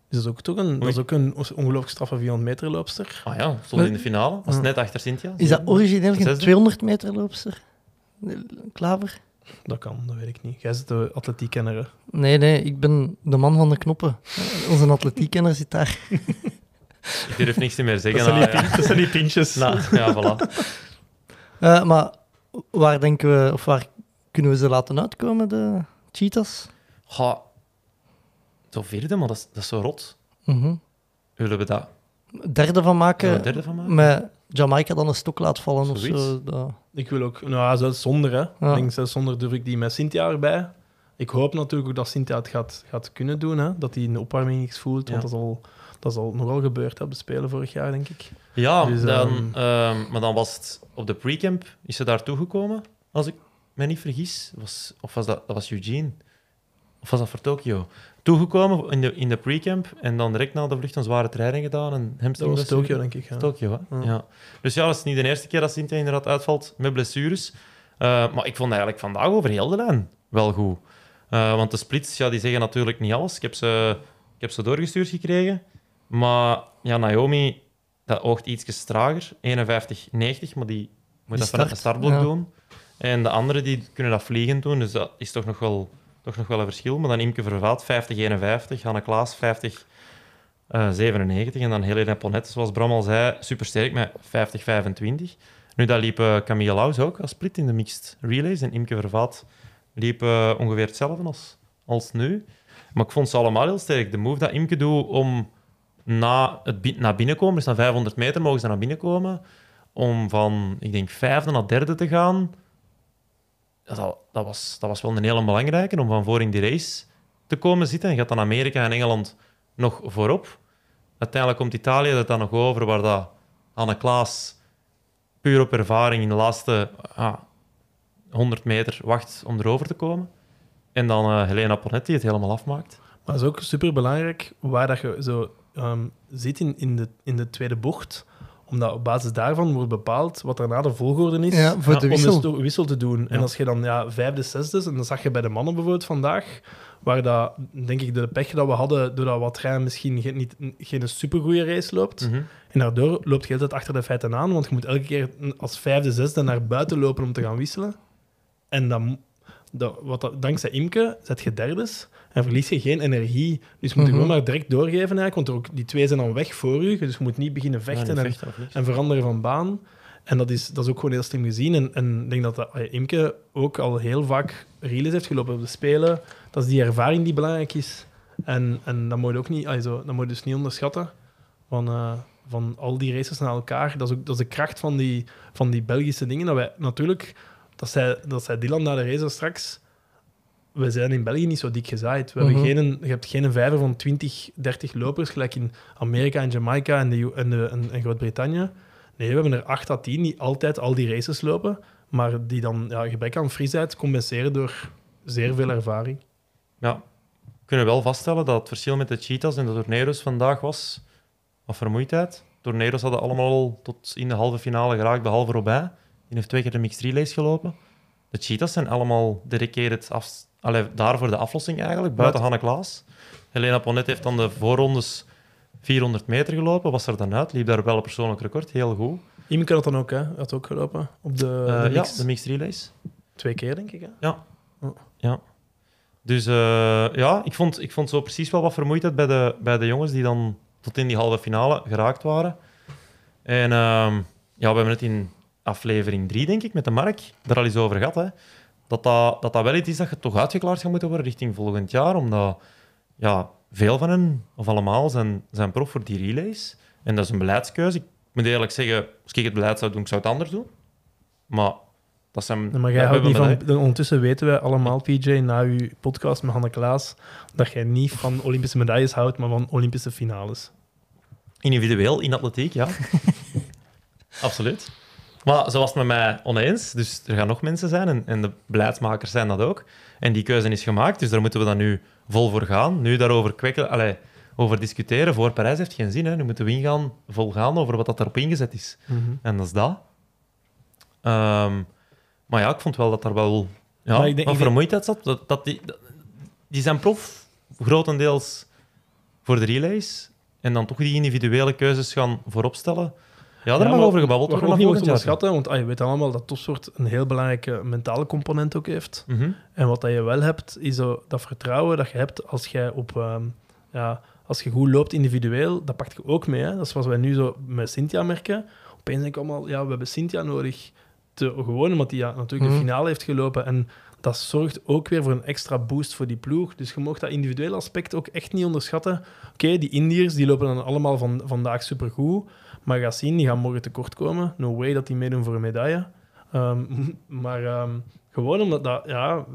Dus dat is ook toch een, dat is ook een ongelooflijk straffe 400 meter loopster. Ah ja, stond in de finale. Was Ja. net achter Cynthia. Is dat origineel geen Zesde? 200 meter loopster? Klaver? Dat kan, dat weet ik niet. Jij zit de atletiekkenner. Nee, nee, ik ben de man van de knoppen. Onze atletiekkenner zit daar. Ik durf niks meer zeggen. Dat zijn, Ah, die, ja. pin- dat zijn die pintjes. Nou, ja, voilà. Eh, maar waar denken we, of waar kunnen we ze laten uitkomen, de cheetahs? Ga, zo vierde, maar dat is, dat is zo rot. Mhm. Willen we dat Derde van maken, een derde van maken? met Jamaica dan een stok laat vallen of zo. Dat... Ik wil ook, nou ja, zelfs zonder, hè. Ja. Ik denk zelfs zonder durf ik die met Cynthia erbij. Ik hoop natuurlijk ook dat Cynthia het gaat, gaat kunnen doen, hè. Dat hij in de opwarming niks voelt, want Ja. dat is al, dat is al nogal gebeurd hè, op de Spelen vorig jaar, denk ik. Ja, Dus, dan, ehm, ehm, maar dan was het op de pre-camp. Is ze daar toegekomen, als ik me niet vergis? Was, of was dat, dat was Eugene? Of was dat voor Tokio? Toegekomen in de, in de pre-camp en dan direct na de vlucht een zware training gedaan. En Dat was Tokio, denk ik. Ja. Tokio, hè? Ja. Ja. Dus ja, dat is niet de eerste keer dat Cynthia inderdaad uitvalt met blessures. Eh, maar ik vond eigenlijk vandaag over heel de lijn wel goed. Eh, want de splits, ja, die zeggen natuurlijk niet alles. Ik heb ze, ik heb ze doorgestuurd gekregen. Maar ja, Naomi, dat oogt iets trager. 51,90, maar die moet dat vanuit de start, startblok ja. doen. En de anderen die kunnen dat vliegend doen. Dus dat is toch nog wel, toch nog wel een verschil. Maar dan Imke Vervaat, 50,51. Hanne Klaas, 50. eh, 97 en dan Helena Ponet, zoals Bram al zei, supersterk met 50-25. Nu, dat liep Camille Laus ook als split in de mixed relays en Imke Vervaat liep eh, ongeveer hetzelfde als, als nu. Maar ik vond ze allemaal heel sterk. De move dat Imke doet om na het naar binnen komen, dus na 500 meter mogen ze naar binnen komen, om van, ik denk, vijfde naar derde te gaan, dat, dat, was, dat was wel een hele belangrijke, om van voor in die race te komen zitten. En gaat dan Amerika en Engeland nog voorop. Uiteindelijk komt Italië er dan nog over, waar dat Anne Klaas puur op ervaring in de laatste ah, 100 meter wacht om erover te komen. En dan eh, Helena Ponet die het helemaal afmaakt. Maar het is ook super belangrijk waar dat je zo ehm, zit in, in, de, in de tweede bocht. Omdat op basis daarvan wordt bepaald wat daarna de volgorde is. Ja, voor Ja, de om wissel. dus toch wissel te doen. En als je dan ja, vijfde, zesde, en dat zag je bij de mannen bijvoorbeeld vandaag, waar dat, denk ik, de pech dat we hadden, doordat Watrijn misschien geen, niet, geen supergoeie race loopt. Mhm. En daardoor loopt je altijd achter de feiten aan, want je moet elke keer als vijfde, zesde naar buiten lopen om te gaan wisselen. En dan, dat, wat dat, dankzij Imke zet je derdes en verlies je geen energie. Dus je moet je Mhm. gewoon maar direct doorgeven, eigenlijk, want er ook, die twee zijn dan weg voor je. Dus je moet niet beginnen vechten Ja, niet en, vechten en veranderen van baan. En dat is, dat is ook gewoon heel slim gezien. En, en ik denk dat, dat Imke ook al heel vaak relays heeft gelopen op de Spelen. Dat is die ervaring die belangrijk is. En, en dat moet je ook niet, also, dat moet je dus niet onderschatten. Van, eh, van al die races naar elkaar. Dat is ook dat is de kracht van die, van die Belgische dingen. Dat wij natuurlijk, dat zei, dat zei Dylan na de race straks. we zijn in België niet zo dik gezaaid. We hebben Mhm. geen, je hebt geen vijver van 20, 30 lopers, gelijk in Amerika en Jamaica en, de, en, de, en, en Groot-Brittannië. Nee, we hebben er 8 à 10 die altijd al die races lopen, maar die dan ja, gebrek aan frisheid compenseren door zeer veel ervaring. Ja, we kunnen wel vaststellen dat het verschil met de Cheetahs en de Tornado's vandaag was wat vermoeidheid. Tornado's hadden allemaal tot in de halve finale geraakt, behalve Robijn. Die heeft twee keer de mixed relays gelopen. De Cheetahs zijn allemaal dedicated af, allee, daar voor de aflossing eigenlijk, buiten Hanne Klaas. Helena Ponet heeft dan de voorrondes 400 meter gelopen, was er dan uit, liep daar wel een persoonlijk record, heel goed. Imke had dan ook, hè? Had ook gelopen op de, Eh, de ja, mix. de mixed relays. Twee keer, denk ik. Hè? Ja. Oh. ja. Dus eh, ja, ik vond, ik vond zo precies wel wat vermoeidheid bij de, bij de jongens die dan tot in die halve finale geraakt waren. En ehm, ja, we hebben het in aflevering 3, denk ik, met de Mark, daar al eens over gehad. Hè, dat, dat, dat dat wel iets is dat je toch uitgeklaard gaat moeten worden richting volgend jaar. Omdat ja, veel van hen, of allemaal, zijn, zijn prof voor die relays. En dat is een beleidskeuze. Ik moet eerlijk zeggen, als ik het beleid zou doen, ik zou het anders doen. Maar dat zijn... Maar we jij houdt niet van... Ondertussen weten wij allemaal, PJ, na uw podcast met Hanne Klaas, dat jij niet van Olympische medailles houdt, maar van Olympische finales. Individueel in atletiek, ja. Absoluut. Maar ze was het met mij oneens, dus er gaan nog mensen zijn en, en de beleidsmakers zijn dat ook. En die keuze is gemaakt, dus daar moeten we dan nu vol voor gaan. Nu daarover kwekken, allee, over discussiëren voor Parijs heeft geen zin. Hè. Nu moeten we ingaan, vol gaan over wat dat erop ingezet is. En dat is dat. Ehm, maar ja, ik vond wel dat er wel ja, Maar ik denk- wat vermoeidheid zat. Dat, dat die, dat- die zijn prof grotendeels voor de relays en dan toch die individuele keuzes gaan voorop stellen. Ja, daar mag over gebabbeld worden. na niet onderschatten, want ah, je weet allemaal dat topsport een heel belangrijke mentale component ook heeft. Mhm. En wat dat je wel hebt, is zo dat vertrouwen dat je hebt als jij op... ehm, ja, als je goed loopt individueel, dat pakt je ook mee. Hè? Dat is wat wij nu zo met Cynthia merken. Opeens denk ik allemaal, ja, we hebben Cynthia nodig. Te, gewoon omdat hij ja, natuurlijk de Mhm. finale heeft gelopen. En dat zorgt ook weer voor een extra boost voor die ploeg. Dus je mag dat individuele aspect ook echt niet onderschatten. Oké, die Indiërs die lopen dan allemaal van, vandaag supergoed. Maar ga zien, die gaan morgen tekort komen. No way dat die meedoen voor een medaille. Ehm, maar ehm, gewoon omdat dat, ja,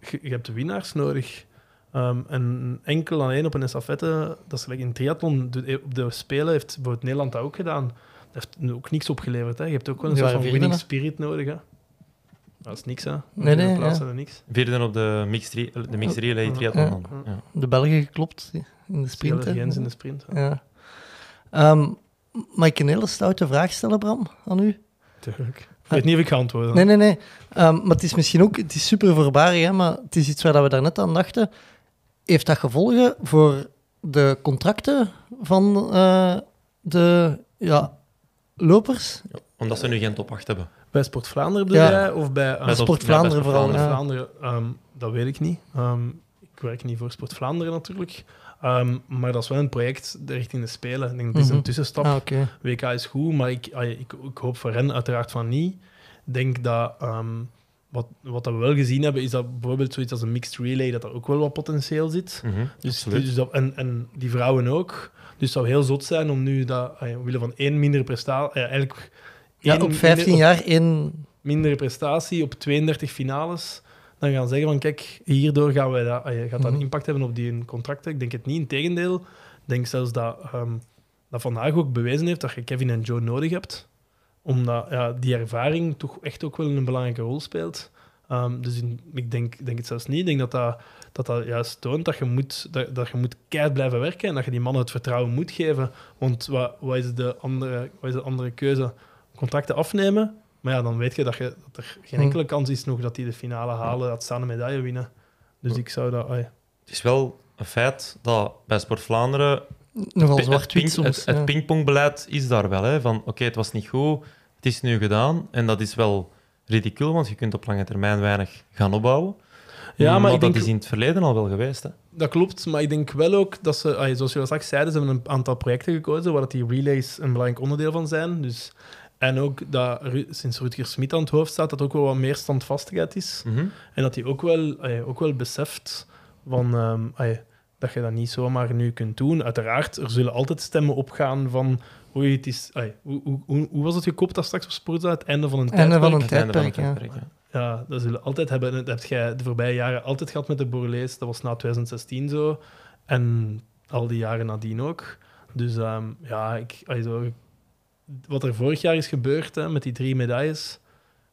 je, je hebt winnaars nodig. Ehm, en enkel alleen op een estafette, dat is gelijk in triathlon, de, op de Spelen heeft bijvoorbeeld Nederland dat ook gedaan. Dat heeft ook niks opgeleverd. Hè. Je hebt ook wel een soort van winning spirit nodig. Hè. Dat is niks, hè. Nee, nee, plaats ja. niks. Vierde op de mixed, de mixed relay triathlon. Ja. De Belgen geklopt in de sprint. In de sprint. Ja. Ehm, mag ik een hele stoute vraag stellen, Bram, aan u? Tuurlijk. Ik weet niet of ik ga antwoorden. Nee, nee, nee. Ehm, maar het is misschien ook... Het is super voorbarig, hè, maar het is iets waar we daarnet aan dachten. Heeft dat gevolgen voor de contracten van eh, de ja, lopers? Omdat ze nu geen top 8 hebben. Bij Sport Vlaanderen bedoel Ja. jij? Of bij... eh, Bij Sport ja, bij Vlaanderen vooral, Vlaanderen. ja. Vlaanderen, ehm, dat weet ik niet. Ehm, ik werk niet voor Sport Vlaanderen natuurlijk. Ehm, maar dat is wel een project richting de Spelen. Ik denk, dat is Mhm. een tussenstap. Ah. WK is goed, maar ik, ik, ik hoop voor hen uiteraard van niet. Ik denk dat ehm, wat, wat we wel gezien hebben, is dat bijvoorbeeld zoiets als een mixed relay, dat er ook wel wat potentieel zit. Mhm, Dus, dus dat, en, en die vrouwen ook. Dus het zou heel zot zijn om nu dat, omwille van één mindere prestatie, eigenlijk Ja, één op 15 minder- jaar één... mindere prestatie op 32 finales, dan gaan zeggen van kijk, hierdoor gaan wij dat, ah, gaat dat Mhm. impact hebben op die contracten. Ik denk het niet, integendeel. Ik denk zelfs dat, ehm, dat vandaag ook bewezen heeft dat je Kevin en Joe nodig hebt, omdat ja, die ervaring toch echt ook wel een belangrijke rol speelt. Ehm, dus in- ik denk, denk het zelfs niet. Ik denk dat dat, dat, dat juist toont dat je moet, dat, dat je moet keihard blijven werken en dat je die mannen het vertrouwen moet geven. Want wat, wat, is, de andere, wat is de andere keuze? Contracten afnemen, maar ja, dan weet je dat, je, dat er geen Hm. enkele kans is nog dat die de finale halen, dat ze een medaille winnen. Dus ik zou dat... ai. Het is wel een feit dat bij Sport Vlaanderen Nogal het, zwart-wit ping- soms. het, het ja. pingpongbeleid is daar wel. Hè, van oké, het was niet goed, het is nu gedaan. En dat is wel ridicuul, want je kunt op lange termijn weinig gaan opbouwen. Ja, maar ik dat denk- is in het verleden al wel geweest. Hè. Dat klopt, maar ik denk wel ook dat ze, zoals je al straks zeiden, ze hebben een aantal projecten gekozen waar dat die relays een belangrijk onderdeel van zijn. Dus, en ook dat Ru- sinds Rutger Smit aan het hoofd staat, dat ook wel wat meer standvastigheid is. Mhm. En dat hij ook wel, ook wel beseft van, ehm, dat je dat niet zomaar nu kunt doen. Uiteraard, er zullen altijd stemmen opgaan van oei, het is, hoe, hoe, hoe, hoe was het gekopt dat straks op Sportza? Het einde van een Einde van tijdperk. een einde van het tijdperk, ja. ja. ja, dat zullen we altijd hebben. Dat heb jij de voorbije jaren altijd gehad met de Bourlees. Dat was na 2016 zo. En al die jaren nadien ook. Dus ehm, ja, ik, allee, zo, wat er vorig jaar is gebeurd hè, met die drie medailles,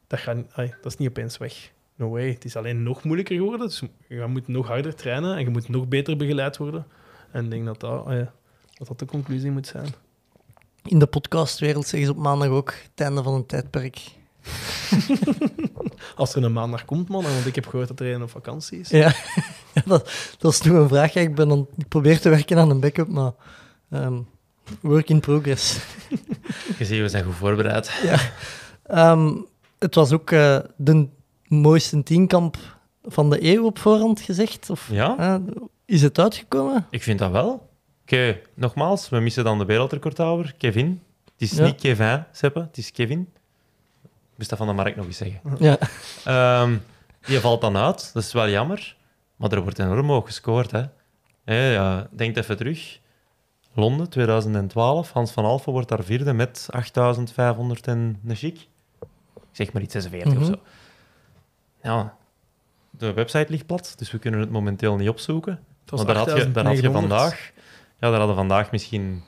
dat, gaat, dat is niet opeens weg. No way. Het is alleen nog moeilijker geworden. Dus je moet nog harder trainen en je moet nog beter begeleid worden. En ik denk dat dat, dat, dat de conclusie moet zijn. In de podcastwereld zeggen ze op maandag ook het einde van een tijdperk. Als er een maandag komt, man, want ik heb gehoord dat er een op vakantie is. Ja, ja dat, dat is nog een vraag. Ik, ben aan, ik probeer te werken aan een backup, maar ehm, work in progress. Je ziet, we zijn goed voorbereid. Ehm, het was ook eh, de mooiste tienkamp van de eeuw op voorhand gezegd. Of, Ja, eh, is het uitgekomen? ik vind dat wel. Oké, nogmaals, we missen dan de wereldrecordhouder, Kevin. Het is Ja. niet Kevin, Seppe, het is Kevin. Moest dat van de markt nog eens zeggen. Ja. Ehm, die valt dan uit, dat is wel jammer. Maar er wordt enorm hoog gescoord. Hè. Ja, denk even terug. Londen, 2012. Hans van Alphen wordt daar vierde met 8500 en een chic. Zeg maar iets 46 Mhm. of zo. Ja, de website ligt plat, dus we kunnen het momenteel niet opzoeken. Maar daar had, je, daar had je 8900. vandaag... Ja, daar hadden vandaag misschien...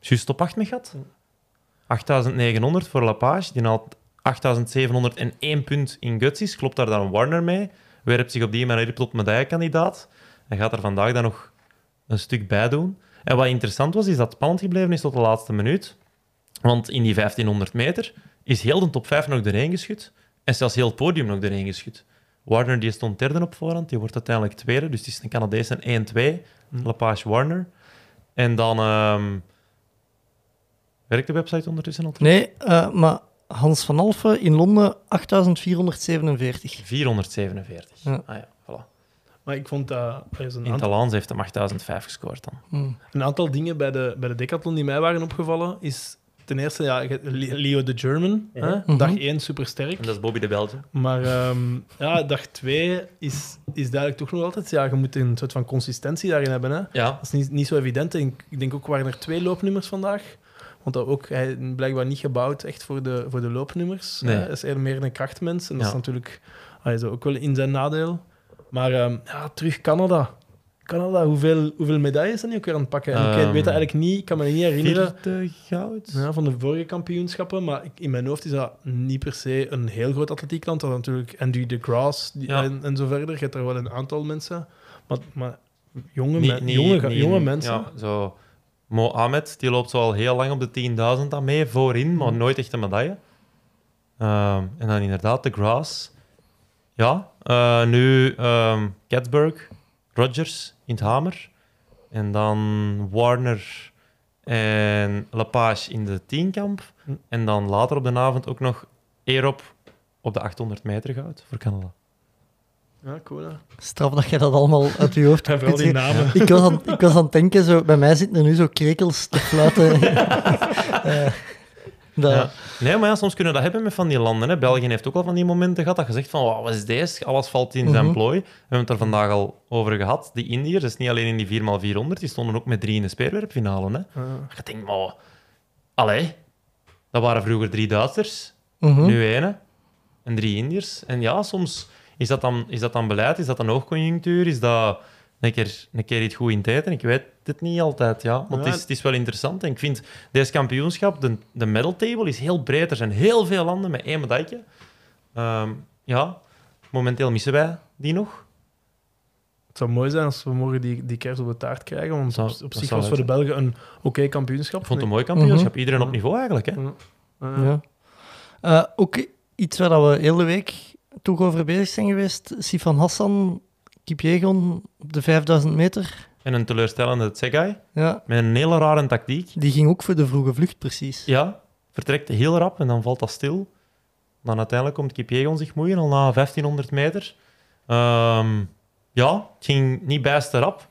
Juist op 8 mee gehad. 8900 voor Lapage. Die had 8701 punt in Gutsis. Klopt daar dan Warner mee? Werpt zich op die manier tot medaillekandidaat. En gaat er vandaag dan nog een stuk bij doen. En wat interessant was, is dat het spannend gebleven is tot de laatste minuut. Want in die 1500 meter is heel de top 5 nog doorheen geschud. En zelfs heel het podium nog doorheen geschud. Warner die stond derde op voorhand, die wordt uiteindelijk tweede. Dus het is een Canadees en 1-2. Lapage Warner. En dan... ehm werkt de website ondertussen al? terug? Nee, eh, maar Hans van Alphen in Londen 8447. 447. Ja. Ah ja. Maar ik vond dat... er is een In Talans heeft hem 8005 gescoord dan. Hmm. Een aantal dingen bij de, bij de decathlon die mij waren opgevallen is ten eerste ja, Leo de German. Hè? Mhm. Dag 1 supersterk. En dat is Bobby de Belgium. Maar ehm, ja, dag 2 is, is duidelijk toch nog altijd... Ja, je moet een soort van consistentie daarin hebben. Hè? Ja, Dat is niet, niet zo evident. En ik, ik denk ook waren er twee loopnummers vandaag. Want dat ook, hij is blijkbaar niet gebouwd echt voor de, voor de loopnummers. Nee. hè. Hij is eerder meer een krachtmens. En dat Ja. is natuurlijk hij is ook wel in zijn nadeel. Maar ehm, ja, terug Canada. Canada, hoeveel, hoeveel medailles zijn die ook weer aan het pakken? En ik Ehm, weet dat eigenlijk niet, ik kan me niet herinneren vierde goud. ja, van de vorige kampioenschappen. Maar ik, in mijn hoofd is dat niet per se een heel groot atletiekland. Dat natuurlijk Andy de die, Ja. en, en zo verder. Je hebt er wel een aantal mensen. Maar, maar jonge, Niet- me- niet- jonge, niet- jonge mensen. Ja, zo. Mohamed, die loopt zo al heel lang op de 10.000 aan mee, voorin, maar nooit echt een medaille. Ehm, en dan inderdaad de Grass. Ja, eh, nu ehm Catsburg, Rogers in het Hamer. En dan Warner en Lapage in de tienkamp. En dan later op de avond ook nog Erop op de 800 meter goud voor Canada. Ja, cool. Hè? Straf dat je dat allemaal uit je hoofd En vooral die namen. Ik was, aan, ik was aan het denken, zo, bij mij zitten er nu zo krekels te fluiten. Eh, dat, Ja. Nee, maar ja, soms kunnen we dat hebben met van die landen. Hè. België heeft ook al van die momenten gehad dat je zegt van, wow, wat is deze? Alles valt in zijn Mhm. plooi. We hebben het er vandaag al over gehad. Die Indiërs, dat is niet alleen in die 4x400, die stonden ook met drie in de speerwerpfinale. Hè. Ja. Je denkt, maar... Allee, dat waren vroeger drie Duitsers, mhm. nu één. En drie Indiërs. En ja, soms is dat, dan, is dat dan beleid, is dat dan hoogconjunctuur, is dat een keer, een keer iets goed in tijd. En ik weet het niet altijd, ja. Maar het, is, het is wel interessant. En ik vind deze kampioenschap, de, de medal table is heel breed. Er zijn heel veel landen met één medaille. Ehm, ja, momenteel missen wij die nog. Het zou mooi zijn als we morgen die, die kers op de taart krijgen. Want Zou- op, zich was voor de Belgen een oké kampioenschap. Ik vond het een mooi kampioenschap. Mhm. Iedereen op niveau eigenlijk. Hè. Ja. Eh, ook iets waar we heel de week toch over bezig zijn geweest. Sifan Hassan, Kipjegon op de 5000 meter. En een teleurstellende Tsegai Ja, met een hele rare tactiek. die ging ook voor de vroege vlucht, precies. Ja, vertrekt heel rap en dan valt dat stil. Dan uiteindelijk komt Kipjegon zich moeien, al na 1500 meter. Ehm, ja, het ging niet bijster rap.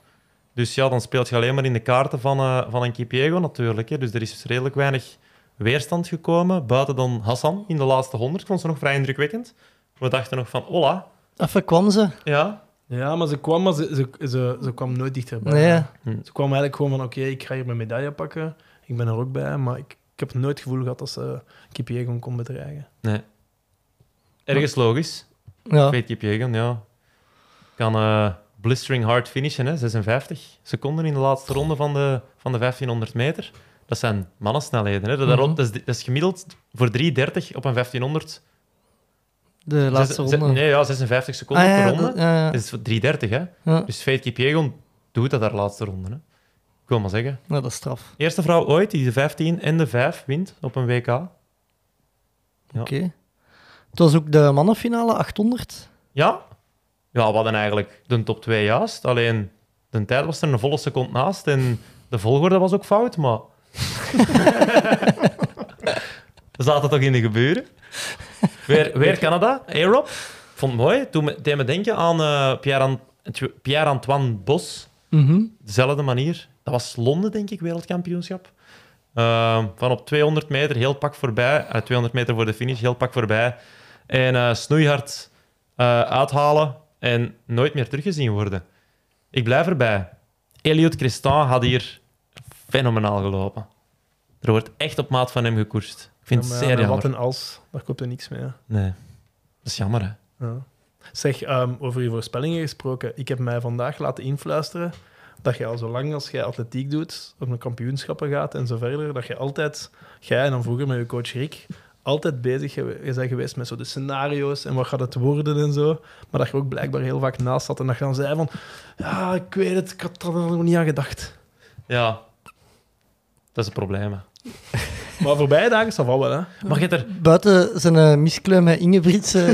Dus ja, dan speelt je alleen maar in de kaarten van, eh, van een Kipjegon natuurlijk. Hè. Dus er is dus redelijk weinig weerstand gekomen. Buiten dan Hassan in de laatste 100. Ik vond ze nog vrij indrukwekkend. We dachten nog van, hola. Even kwam ze. Ja, Ja, maar ze kwam, maar ze, ze, ze, ze kwam nooit dichterbij. Nee, ja. Ze kwam eigenlijk gewoon van, oké, ik ga hier mijn medaille pakken. Ik ben er ook bij, maar ik, ik heb nooit het gevoel gehad dat ze Kipiegon kon bedreigen. nee. Ergens logisch. Ja. Kipjegon, ja. Kan eh, blistering hard finishen, hè. 56 seconden in de laatste ronde van de, van de 1500 meter. Dat zijn mannensnelheden. Hè. Dat, Mhm. dat, is, dat is gemiddeld voor 3,30 op een 1500. De laatste Zes- ronde. Nee, ja, 56 seconden Ah, ja, per ronde. dat- ja, ja. Dat is voor 3,30, hè. Dus Fate Kipjegon doet dat haar laatste ronde, hè. Ik wil maar zeggen. Ja, dat is straf. Eerste vrouw ooit die de 15 en de 5 wint op een WK. Ja. Oké. Het was ook de mannenfinale 800. Ja. Ja, we hadden eigenlijk de top 2 juist. Alleen de tijd was er een volle seconde naast en de volgorde was ook fout, maar... We zaten toch in de gebeuren. Weer, weer Canada, Aerob. Vond het mooi. Toen me- deed me denken aan eh, Pierre-An- Pierre-Antoine Bos. Mhm. Dezelfde manier. Dat was Londen, denk ik, wereldkampioenschap. Ehm, van op 200 meter heel pak voorbij. eh, 200 meter voor de finish, heel pak voorbij. En eh, snoeihard uithalen en nooit meer teruggezien worden. Ik blijf erbij. Elliot Christin had hier fenomenaal gelopen. Er wordt echt op maat van hem gekoerst. Ik vind Ja, het zeer jammer. Wat een als, daar komt er niks mee. hè. Nee, dat is jammer, hè. Ja. Zeg, ehm, over je voorspellingen gesproken. Ik heb mij vandaag laten influisteren dat je al zo lang als jij atletiek doet, op een kampioenschappen gaat en zo verder, dat je altijd, jij en dan vroeger met je coach Rick, altijd bezig bent geweest met zo de scenario's en wat gaat het worden en zo. Maar dat je ook blijkbaar heel vaak naast zat en dat je dan zei van, ja, ik weet het, ik had er nog niet aan gedacht. Ja, dat is het probleem. Maar voorbije dagen is dat wel, hè. Maar je er... Buiten zijn uh, miskleum met Ingebrigts. eh,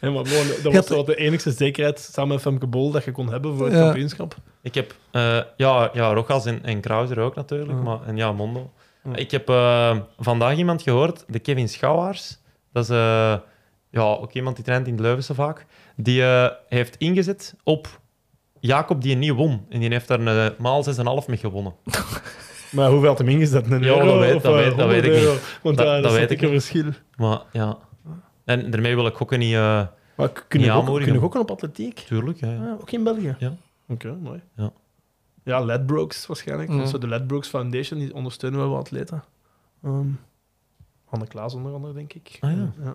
maar gewoon, dat was de enigste zekerheid samen met Femke Bol dat je kon hebben voor het Ja. kampioenschap. Ik heb, eh, ja, ja, Rojas en, en Krauser ook natuurlijk, maar, en ja, Mondo. Ik heb eh, vandaag iemand gehoord, de Kevin Schouwaars. Dat is eh, ja, ook iemand die traint in het Leuvense vaak. Die eh, heeft ingezet op Jacob die een niet won. En die heeft daar een eh, maal 6,5 mee gewonnen. Maar hoeveel had hem ingezet? Een Ja, euro dat weet- of, dat eh, weet- dat weet 100 ik niet. euro? Want Dat- daar dat dat weet ik een verschil. Maar ja... En daarmee wil ik gokken niet... eh Maar kun je, ook, kun je gokken op atletiek? tuurlijk, ja, ja. Ah, ook in België? Ja. Oké, mooi. Ja. Ja, Ledbrokes waarschijnlijk. Zo de Ledbrokes Foundation, die ondersteunen wel wat atleten. Ehm Anne Klaas onder andere, denk ik. Ah, ja. ja.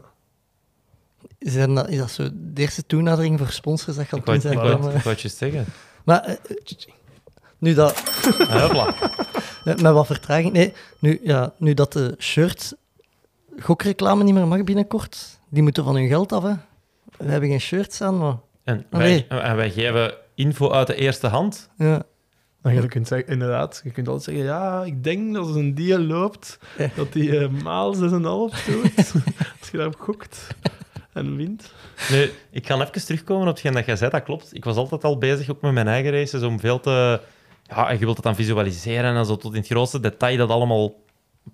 is, dat, is dat zo de eerste toenadering voor sponsors dat je al Ik wou het juist zeggen. Maar eh, nu dat... Ah. Eh, Met wat vertraging. Nee, nu, ja, nu dat de shirt gokreclame niet meer mag binnenkort, die moeten van hun geld af. Hè. We hebben geen shirts aan, maar En Allee. wij, en wij geven info uit de eerste hand. ja. Dan je kunt zeggen, inderdaad, je kunt altijd zeggen, ja, ik denk dat als een dier loopt, Ja. dat die eh, maal 6,5 doet. als je daarop gokt en wint. Nee, ik ga even terugkomen op hetgeen dat jij zei, dat klopt. Ik was altijd al bezig, ook met mijn eigen races, om veel te... Ja, en je wilt het dan visualiseren en zo tot in het grootste detail dat allemaal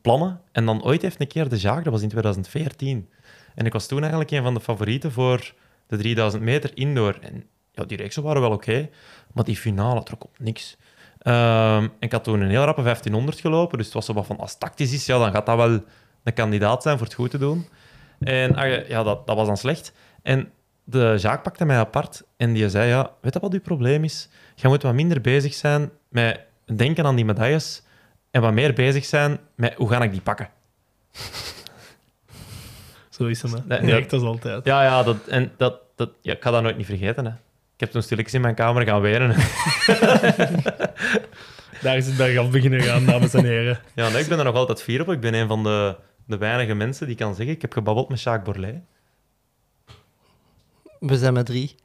plannen. En dan ooit heeft een keer de Jaag, dat was in 2014. En ik was toen eigenlijk een van de favorieten voor de 3000 meter indoor. En ja, die reeksen waren wel oké, maar die finale trok op niks. En ik had toen een heel rappe 1500 gelopen, dus het was zo wat van, als tactisch is, ja, dan gaat dat wel een kandidaat zijn voor het goed te doen. En ah, ja, dat, dat was dan slecht. En de Jaak pakte mij apart en die zei, ja, weet je wat uw probleem is? Je moet wat minder bezig zijn met denken aan die medailles en wat meer bezig zijn met hoe ga ik die pakken. Zo is het, hè. Nee, Direct als altijd. Ja, ja, dat, en dat, dat, ja, ik ga dat nooit niet vergeten. Hè. Ik heb toen stilletjes in mijn kamer gaan wenen. Daar is het bergaf beginnen gaan, dames en heren. Ja, nee, ik ben er nog altijd fier op. Ik ben een van de, de weinige mensen die kan zeggen, ik heb gebabbeld met Jacques Borlée. we zijn met drie.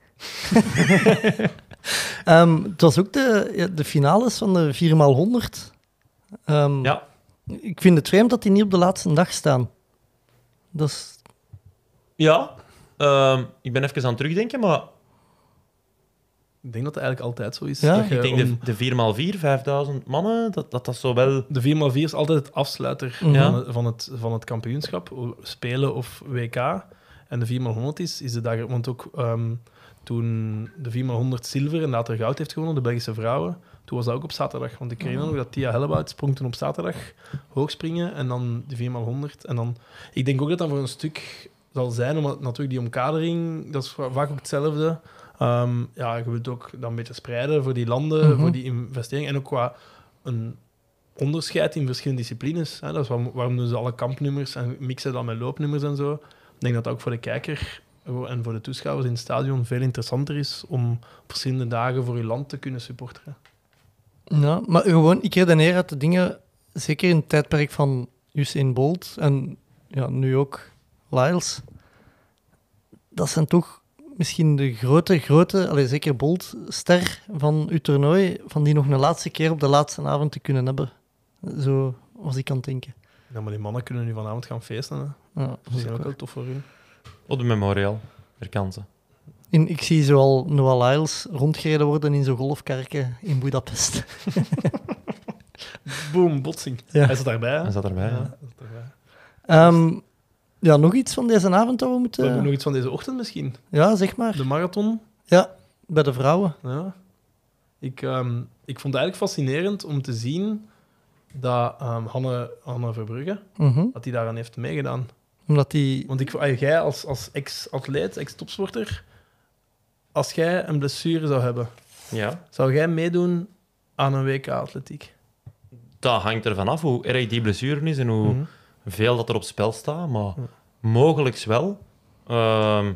Ehm, het was ook de, de finales van de 4x100. Ehm, Ja, Ik vind het vreemd dat die niet op de laatste dag staan. Dat is... ja. Ehm, ik ben even aan het terugdenken, maar Ik denk dat het eigenlijk altijd zo is. Ja, dat je ik denk om- de, de 4x4, 5000 mannen, dat dat, dat zo wel... De 4x4 is altijd het afsluiter Mhm. van, het, van, het, van het kampioenschap, spelen of WK. En de 4x100 is, is de dag... Want ook ehm, toen de 4x100 zilver en later goud heeft gewonnen, de Belgische vrouwen, toen was dat ook op zaterdag. Want ik herinner me nog dat Tia Hellebout sprong toen op zaterdag hoogspringen en dan de 4x100. En dan... Ik denk ook dat dat voor een stuk zal zijn, omdat natuurlijk die omkadering, dat is va- vaak ook hetzelfde. Ehm, ja, je wilt ook dan een beetje spreiden voor die landen, Mhm. voor die investering. En ook qua een onderscheid in verschillende disciplines. Hè. Dat is waarom, waarom doen ze alle kampnummers en mixen dat met loopnummers en zo. Ik denk dat dat ook voor de kijker en voor de toeschouwers in het stadion veel interessanter is om op verschillende dagen voor je land te kunnen supporteren. Ja, maar gewoon, ik redeneer uit de dingen, zeker in het tijdperk van Usain Bolt en ja, nu ook Lyles. Dat zijn toch misschien de grote, grote, allee, zeker Bolt, ster van uw toernooi, van die nog een laatste keer op de laatste avond te kunnen hebben. Zo was ik aan het denken. Ja, maar die mannen kunnen nu vanavond gaan feesten. Hè. Ja, Dat is ook wel tof voor hun. Op de Memorial. Er kansen. In, ik zie zoal Noah Lyles rondgereden worden in zo'n golfkarken in Budapest. Boom, botsing. Ja. Hij zat daarbij. hè? Hij zat erbij, ja. hij zat erbij. Ehm, ja, nog iets van deze avond dat we We moeten... hebben nog iets van deze ochtend misschien. Ja, zeg maar. De marathon. Ja, bij de vrouwen. Ja. Ik, ehm, ik vond het eigenlijk fascinerend om te zien dat ehm, Hanne, Hanne Verbrugge, Mhm. dat die daaraan heeft meegedaan. Omdat die... Want ik, ah, jij als, als ex-atleet, ex-topsporter, als jij een blessure zou hebben, Ja. zou jij meedoen aan een WK-atletiek? Dat hangt ervan af hoe erg die blessure is en hoe Mhm. veel dat er op spel staat. Maar Ja. mogelijks wel. Ehm,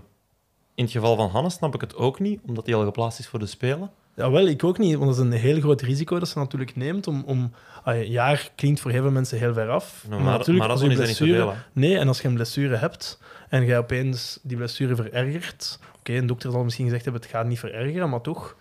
in het geval van Hannes snap ik het ook niet, omdat hij al geplaatst is voor de Spelen. Ja, wel, ik ook niet, want dat is een heel groot risico dat ze natuurlijk neemt. Om, om, ah, een jaar klinkt voor heel veel mensen heel ver af. Maar maar natuurlijk, als je blessure... zoveel. hè. Nee, en als je een blessure hebt en jij opeens die blessure verergert... Oké, een dokter zal misschien gezegd hebben, het gaat niet verergeren, maar toch...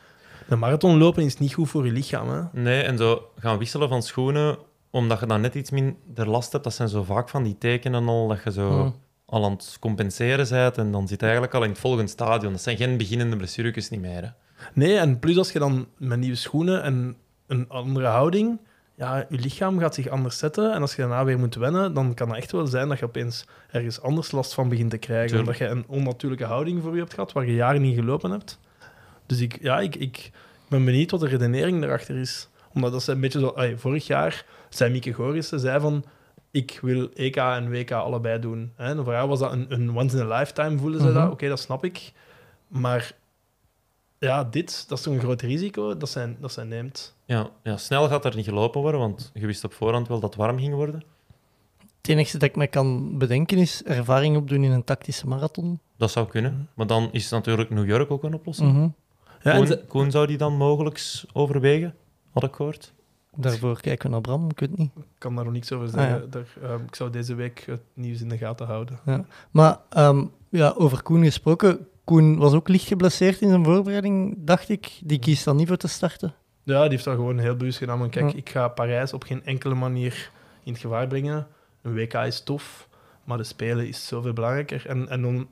De marathon lopen is niet goed voor je lichaam. Hè? Nee, en zo gaan wisselen van schoenen, omdat je dan net iets minder last hebt. Dat zijn zo vaak van die tekenen al, dat je zo Mhm. al aan het compenseren bent. En dan zit je eigenlijk al in het volgende stadion. Dat zijn geen beginnende blessuretjes niet meer. Hè. Nee, en plus als je dan met nieuwe schoenen en een andere houding... Ja, je lichaam gaat zich anders zetten. En als je daarna weer moet wennen, dan kan het echt wel zijn dat je opeens ergens anders last van begint te krijgen. Tuurlijk. Omdat je een onnatuurlijke houding voor je hebt gehad, waar je jaren niet gelopen hebt. Dus ik, ja, ik, ik ben benieuwd wat de redenering erachter is. Omdat dat is een beetje zo... ay, vorig jaar zei Mieke Gorissen, zei van... Ik wil EK en WK allebei doen. Hè? En voor haar was dat een, een once in a lifetime, voelde ze Mhm. dat. Oké, dat snap ik. Maar ja, dit, dat is toch een groot risico dat zij, dat zij neemt. Ja, ja, snel gaat er niet gelopen worden, want je wist op voorhand wel dat het warm ging worden. Het enige dat ik me kan bedenken is ervaring opdoen in een tactische marathon. Dat zou kunnen. Maar dan is natuurlijk New York ook een oplossing. Mhm. Ja, en Koen, ze- Koen zou die dan mogelijk overwegen, had ik gehoord. Daarvoor kijken we naar Bram, ik weet niet. ik kan daar nog niks over Ah, zeggen. ja. Daar, ehm, ik zou deze week het nieuws in de gaten houden. Maar ehm, ja, over Koen gesproken. Koen was ook licht geblesseerd in zijn voorbereiding, dacht ik. Die kiest dan niet voor te starten. Ja, die heeft dat gewoon heel bewust gedaan. Want kijk, Ja. ik ga Parijs op geen enkele manier in het gevaar brengen. Een WK is tof, maar de Spelen is zoveel belangrijker. En, en dan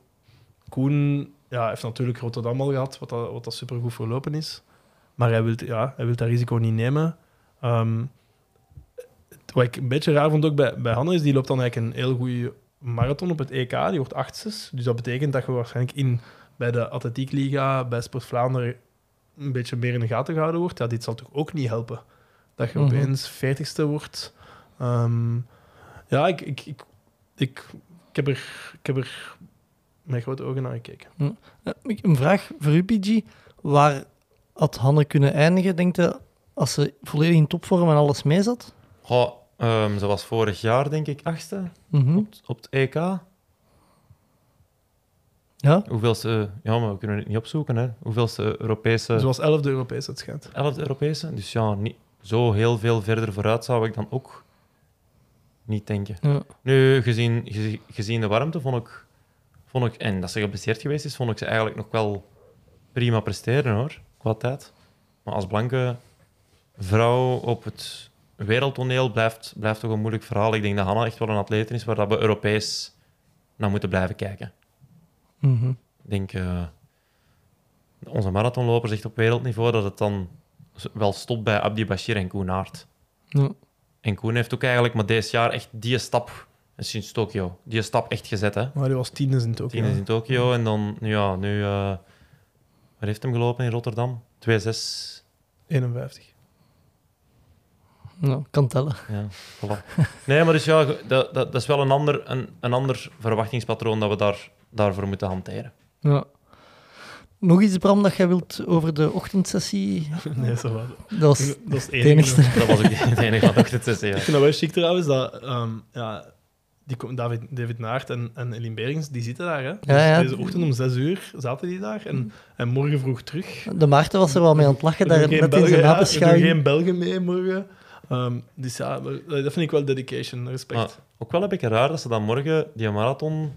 Koen ja, heeft natuurlijk Rotterdam al gehad, wat dat, wat dat supergoed verlopen is. Maar hij wil, ja, hij wil dat risico niet nemen. Ehm, wat ik een beetje raar vond ook bij, bij Hanne is, die loopt dan eigenlijk een heel goede marathon op het EK. Die wordt achtste. Dus dat betekent dat je waarschijnlijk in, bij de Atletiekliga, bij Sport Vlaanderen, een beetje meer in de gaten gehouden wordt. Ja, dit zal toch ook niet helpen. Dat je Mhm. opeens veertigste wordt. Ehm, ja, ik, ik, ik, ik, ik, heb er, ik heb er met grote ogen naar gekeken. Ik- Een vraag voor u, PG. Waar had Hanne kunnen eindigen, denkt je, als ze volledig in topvorm en alles mee zat? Goh, ehm, ze was vorig jaar, denk ik, achtste op, op het EK. Ja, Hoeveelste... Ja, maar we kunnen het niet opzoeken, hè. Hoeveelste Europese... Zoals elfde Europees, het schijnt. 11 Europese. Dus ja, niet zo heel veel verder vooruit zou ik dan ook niet denken. ja. Nu, gezien, gezi- gezien de warmte, vond ik, vond ik, en dat ze geblesseerd geweest is, vond ik ze eigenlijk nog wel prima presteren hoor, qua tijd. Maar als blanke vrouw op het wereldtoneel blijft, blijft toch een moeilijk verhaal. Ik denk dat Hanna echt wel een atleet is waar dat we Europees naar moeten blijven kijken. Mhm. Ik denk, eh, onze marathonloper zegt op wereldniveau dat het dan wel stopt bij Abdi Bashir en Koen Aert. Ja. En Koen heeft ook eigenlijk maar deze jaar echt die stap, en sinds Tokio, die stap echt gezet. Hè. Maar die was tiende in het ook. Tien is in Tokio en dan, ja, nu, eh waar heeft hem gelopen in Rotterdam? 2,6. 51. Ja, kan tellen. Ja, voilà. Nee, maar dus ja, dat, dat, dat is wel een ander, een, een ander verwachtingspatroon dat we daar, daarvoor moeten hanteren. Ja. Nog iets, Bram, dat jij wilt over de ochtendsessie? Nee, zo wat. Dat was Dat is het het enigste. Dat was ook het enige wat ik te zeggen. Ik vind dat wel chic trouwens, dat ehm, ja, die, David, David Naert en, en Elin Berings, die zitten daar. Hè? Dus Ja, ja. Deze ochtend om zes uur zaten die daar. En, en morgen vroeg terug. De Maarten was er wel mee aan het lachen, Er daar geen net in Belgen- zijn ja, er doen nabeschouwing. geen Belgen mee morgen. Ehm, dus ja, eh, dat vind ik wel dedication, respect. Maar ook wel een beetje raar dat ze dan morgen die marathon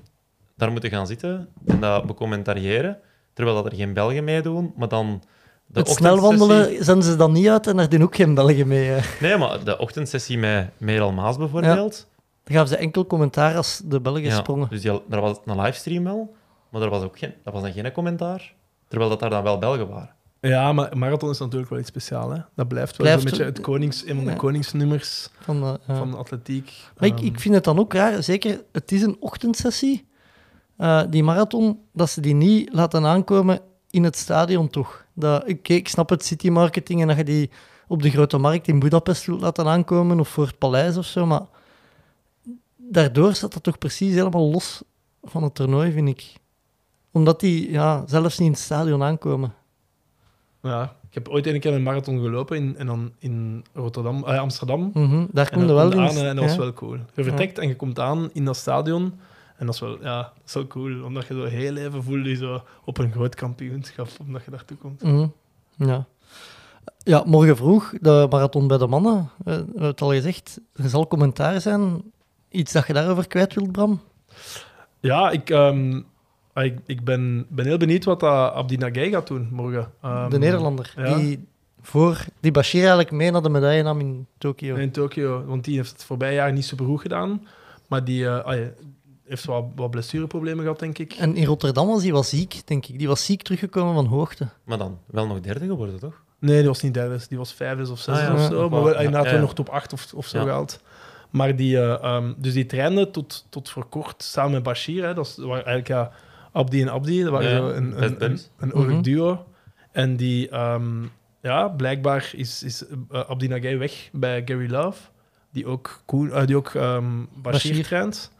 daar moeten gaan zitten en dat becommentariëren, terwijl dat er geen Belgen meedoen, maar dan de Het snelwandelen zenden ze dan niet uit en daar doen ook geen Belgen mee. hè. Nee, maar de ochtendsessie met Meral Maas bijvoorbeeld. Dan gaven ze enkel commentaar als de Belgen Ja, sprongen. dus die, daar was een livestream wel, maar er was ook geen, dat was dan geen commentaar, terwijl dat daar dan wel Belgen waren. Ja, maar marathon is natuurlijk wel iets speciaals. Hè? Dat blijft wel Blijft- een beetje het konings, een van de ja. koningsnummers Van, eh, ja. van atletiek. Maar ik, Ehm, ik vind het dan ook raar, zeker, het is een ochtendsessie, eh, die marathon, dat ze die niet laten aankomen in het stadion toch. Dat, ik, ik snap het, city marketing, en dat je die op de Grote Markt in Budapest wilt laten aankomen, of voor het paleis of zo, maar daardoor staat dat toch precies helemaal los van het toernooi, vind ik. Omdat die ja, zelfs niet in het stadion aankomen. Ja, ik heb ooit een keer een marathon gelopen in, en dan in Rotterdam, eh, Amsterdam. Mhm, daar komt er wel in. en dat was ja. wel cool. Je vertrekt en je komt aan in dat stadion. En dat is wel, ja, dat is wel cool, omdat je zo heel even voelt je zo op een groot kampioenschap, omdat je daartoe komt. Mhm, Ja. ja, morgen vroeg, de marathon bij de mannen. Eh, We hebben het al gezegd, er zal commentaar zijn. Iets dat je daarover kwijt wilt, Bram? Ja, ik, ehm, ah, ik, ik ben, ben heel benieuwd wat dat Abdi Nagay gaat doen morgen. Ehm, de Nederlander, ja. die voor die Bashir eigenlijk mee naar de medaille nam in Tokio. In Tokio, want die heeft het voorbije jaar niet super goed gedaan. Maar die ja, heeft wat, wat blessureproblemen gehad, denk ik. En in Rotterdam was hij wel ziek, denk ik. Die was ziek teruggekomen van hoogte. Maar dan wel nog derde geworden, toch? Nee, die was niet derde, die was vijfde of zesde Ah, ja. of zo. Maar ja, inderdaad ja, wel ja. nog top 8 of, of zo Ja. gehaald. Maar die, eh, ehm, dus die trainde tot, tot voor kort samen met Bashir. Hè, dat is- waren eigenlijk ja, Abdi en Abdi. Dat waren zo een, een, een, een Mhm. duo. En die, ehm, ja, blijkbaar is, is eh, Abdi Nagay weg bij Gary Love, die ook, Koen, eh, die ook ehm, Bashir, Bashir. traint.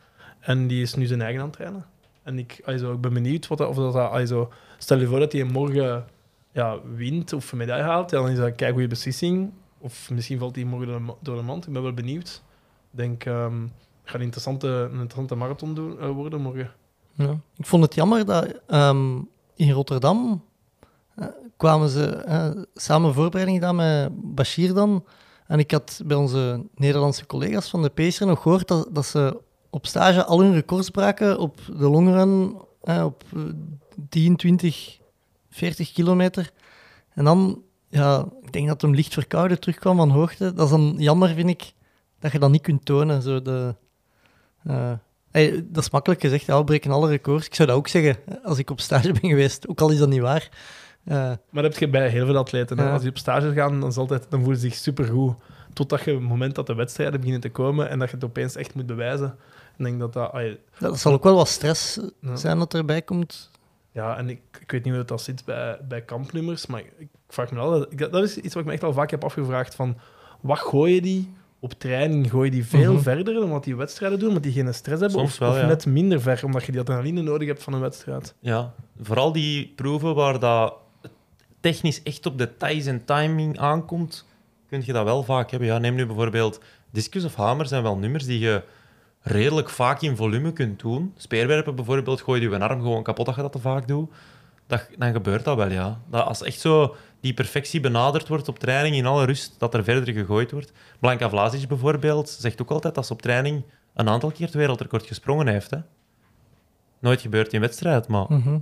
En die is nu zijn eigen aan het trainen. En ik, also, ik ben benieuwd wat dat, of dat, also, stel je voor dat hij morgen ja, wint of een medaille haalt, ja, dan is dat een goede beslissing. Of misschien valt hij morgen door de, door mand. Ik ben wel benieuwd. Ik denk, ehm het gaat een interessante, een interessante marathon doen, eh, worden morgen. Ja. Ik vond het jammer dat ehm, in Rotterdam eh, kwamen ze eh, samen voorbereiding gedaan met Bashir dan. En ik had bij onze Nederlandse collega's van de Pacer nog gehoord dat, dat ze op stage al hun records braken op de longrun eh, op eh, 10, 20, 40 kilometer. En dan, ja, ik denk dat hem licht verkouden terugkwam van hoogte. Dat is dan jammer, vind ik, dat je dat niet kunt tonen. Zo de, eh, hey, dat is makkelijk gezegd, ja, we breken alle records. Ik zou dat ook zeggen als ik op stage ben geweest, ook al is dat niet waar. Eh, Maar dat heb je bij heel veel atleten. Als die op stage gaan, dan, is altijd, dan voelen ze zich supergoed. Totdat je op het moment dat de wedstrijden beginnen te komen en dat je het opeens echt moet bewijzen. Ik denk dat dat... zal ook wel wat stress Ja. zijn dat erbij komt. Ja, en ik, ik weet niet hoe dat zit bij, bij kampnummers, maar ik vraag me altijd... ik- dat is iets wat ik me echt al vaak heb afgevraagd, van wat gooien die op training? Gooi je die veel Mhm. verder dan wat die wedstrijden doen, omdat die geen stress hebben? Soms of, wel, of ja. net minder ver, omdat je die adrenaline nodig hebt van een wedstrijd? Ja, vooral die proeven waar dat technisch echt op details en timing aankomt, kun je dat wel vaak hebben. Ja, neem nu bijvoorbeeld discus of hamer zijn wel nummers die je redelijk vaak in volume kunt doen. Speerwerpen bijvoorbeeld, gooi je je arm gewoon kapot als je dat te vaak doet. Dat, dan gebeurt dat wel, ja. Dat als echt zo die perfectie benaderd wordt op training in alle rust, dat er verder gegooid wordt. Blanka Vlasic bijvoorbeeld zegt ook altijd dat ze op training een aantal keer het wereldrecord gesprongen heeft. Hè. Nooit gebeurt in wedstrijd, maar... Mhm.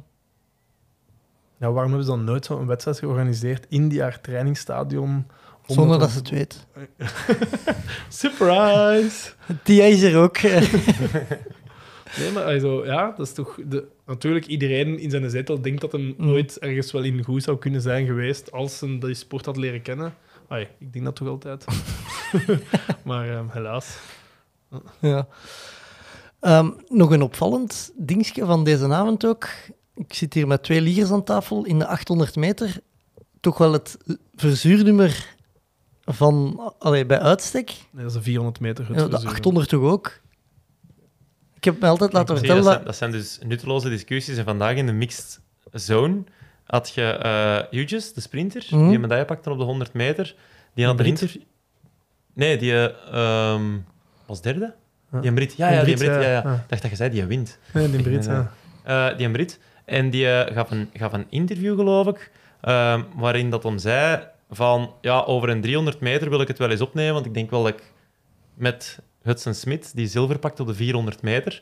Ja, waarom hebben ze dan nooit zo'n wedstrijd georganiseerd in die haar? Zonder dat ze het weet. Surprise! Tia is er ook. Nee, maar also, ja, dat is toch... De, natuurlijk, iedereen in zijn zetel denkt dat hem Mm. ooit ergens wel in goed zou kunnen zijn geweest als hij die sport had leren kennen. Ai, ik denk dat toch altijd. maar ehm, helaas. ja. Ehm, nog een opvallend dingetje van deze avond ook. Ik zit hier met twee liegers aan tafel in de 800 meter. Toch wel het verzuurnummer van, allee, bij uitstek. Nee, dat is een 400 meter. het Ja, de verzuren. 800 toch ook? Ik heb me altijd laten vertellen dat, dat... zijn, dat zijn dus nutteloze discussies. En vandaag in de mixed zone had je eh Hughes, de sprinter, Mhm. die een medaille pakte op de 100 meter. Die had een. Nee, die eh, ehm, was derde. Die Brit. Ja, Die ja, die Brit, Brit. Ja, ja. ja. Ah. Ik dacht dat je zei die wint. Nee, die Brit, ja. Eh, die Brit. En die eh, gaf, een, gaf een interview, geloof ik, ehm, waarin dat hem zei van, ja, over een 300 meter wil ik het wel eens opnemen, want ik denk wel dat ik met Hudson Smith, die zilver pakt op de 400 meter,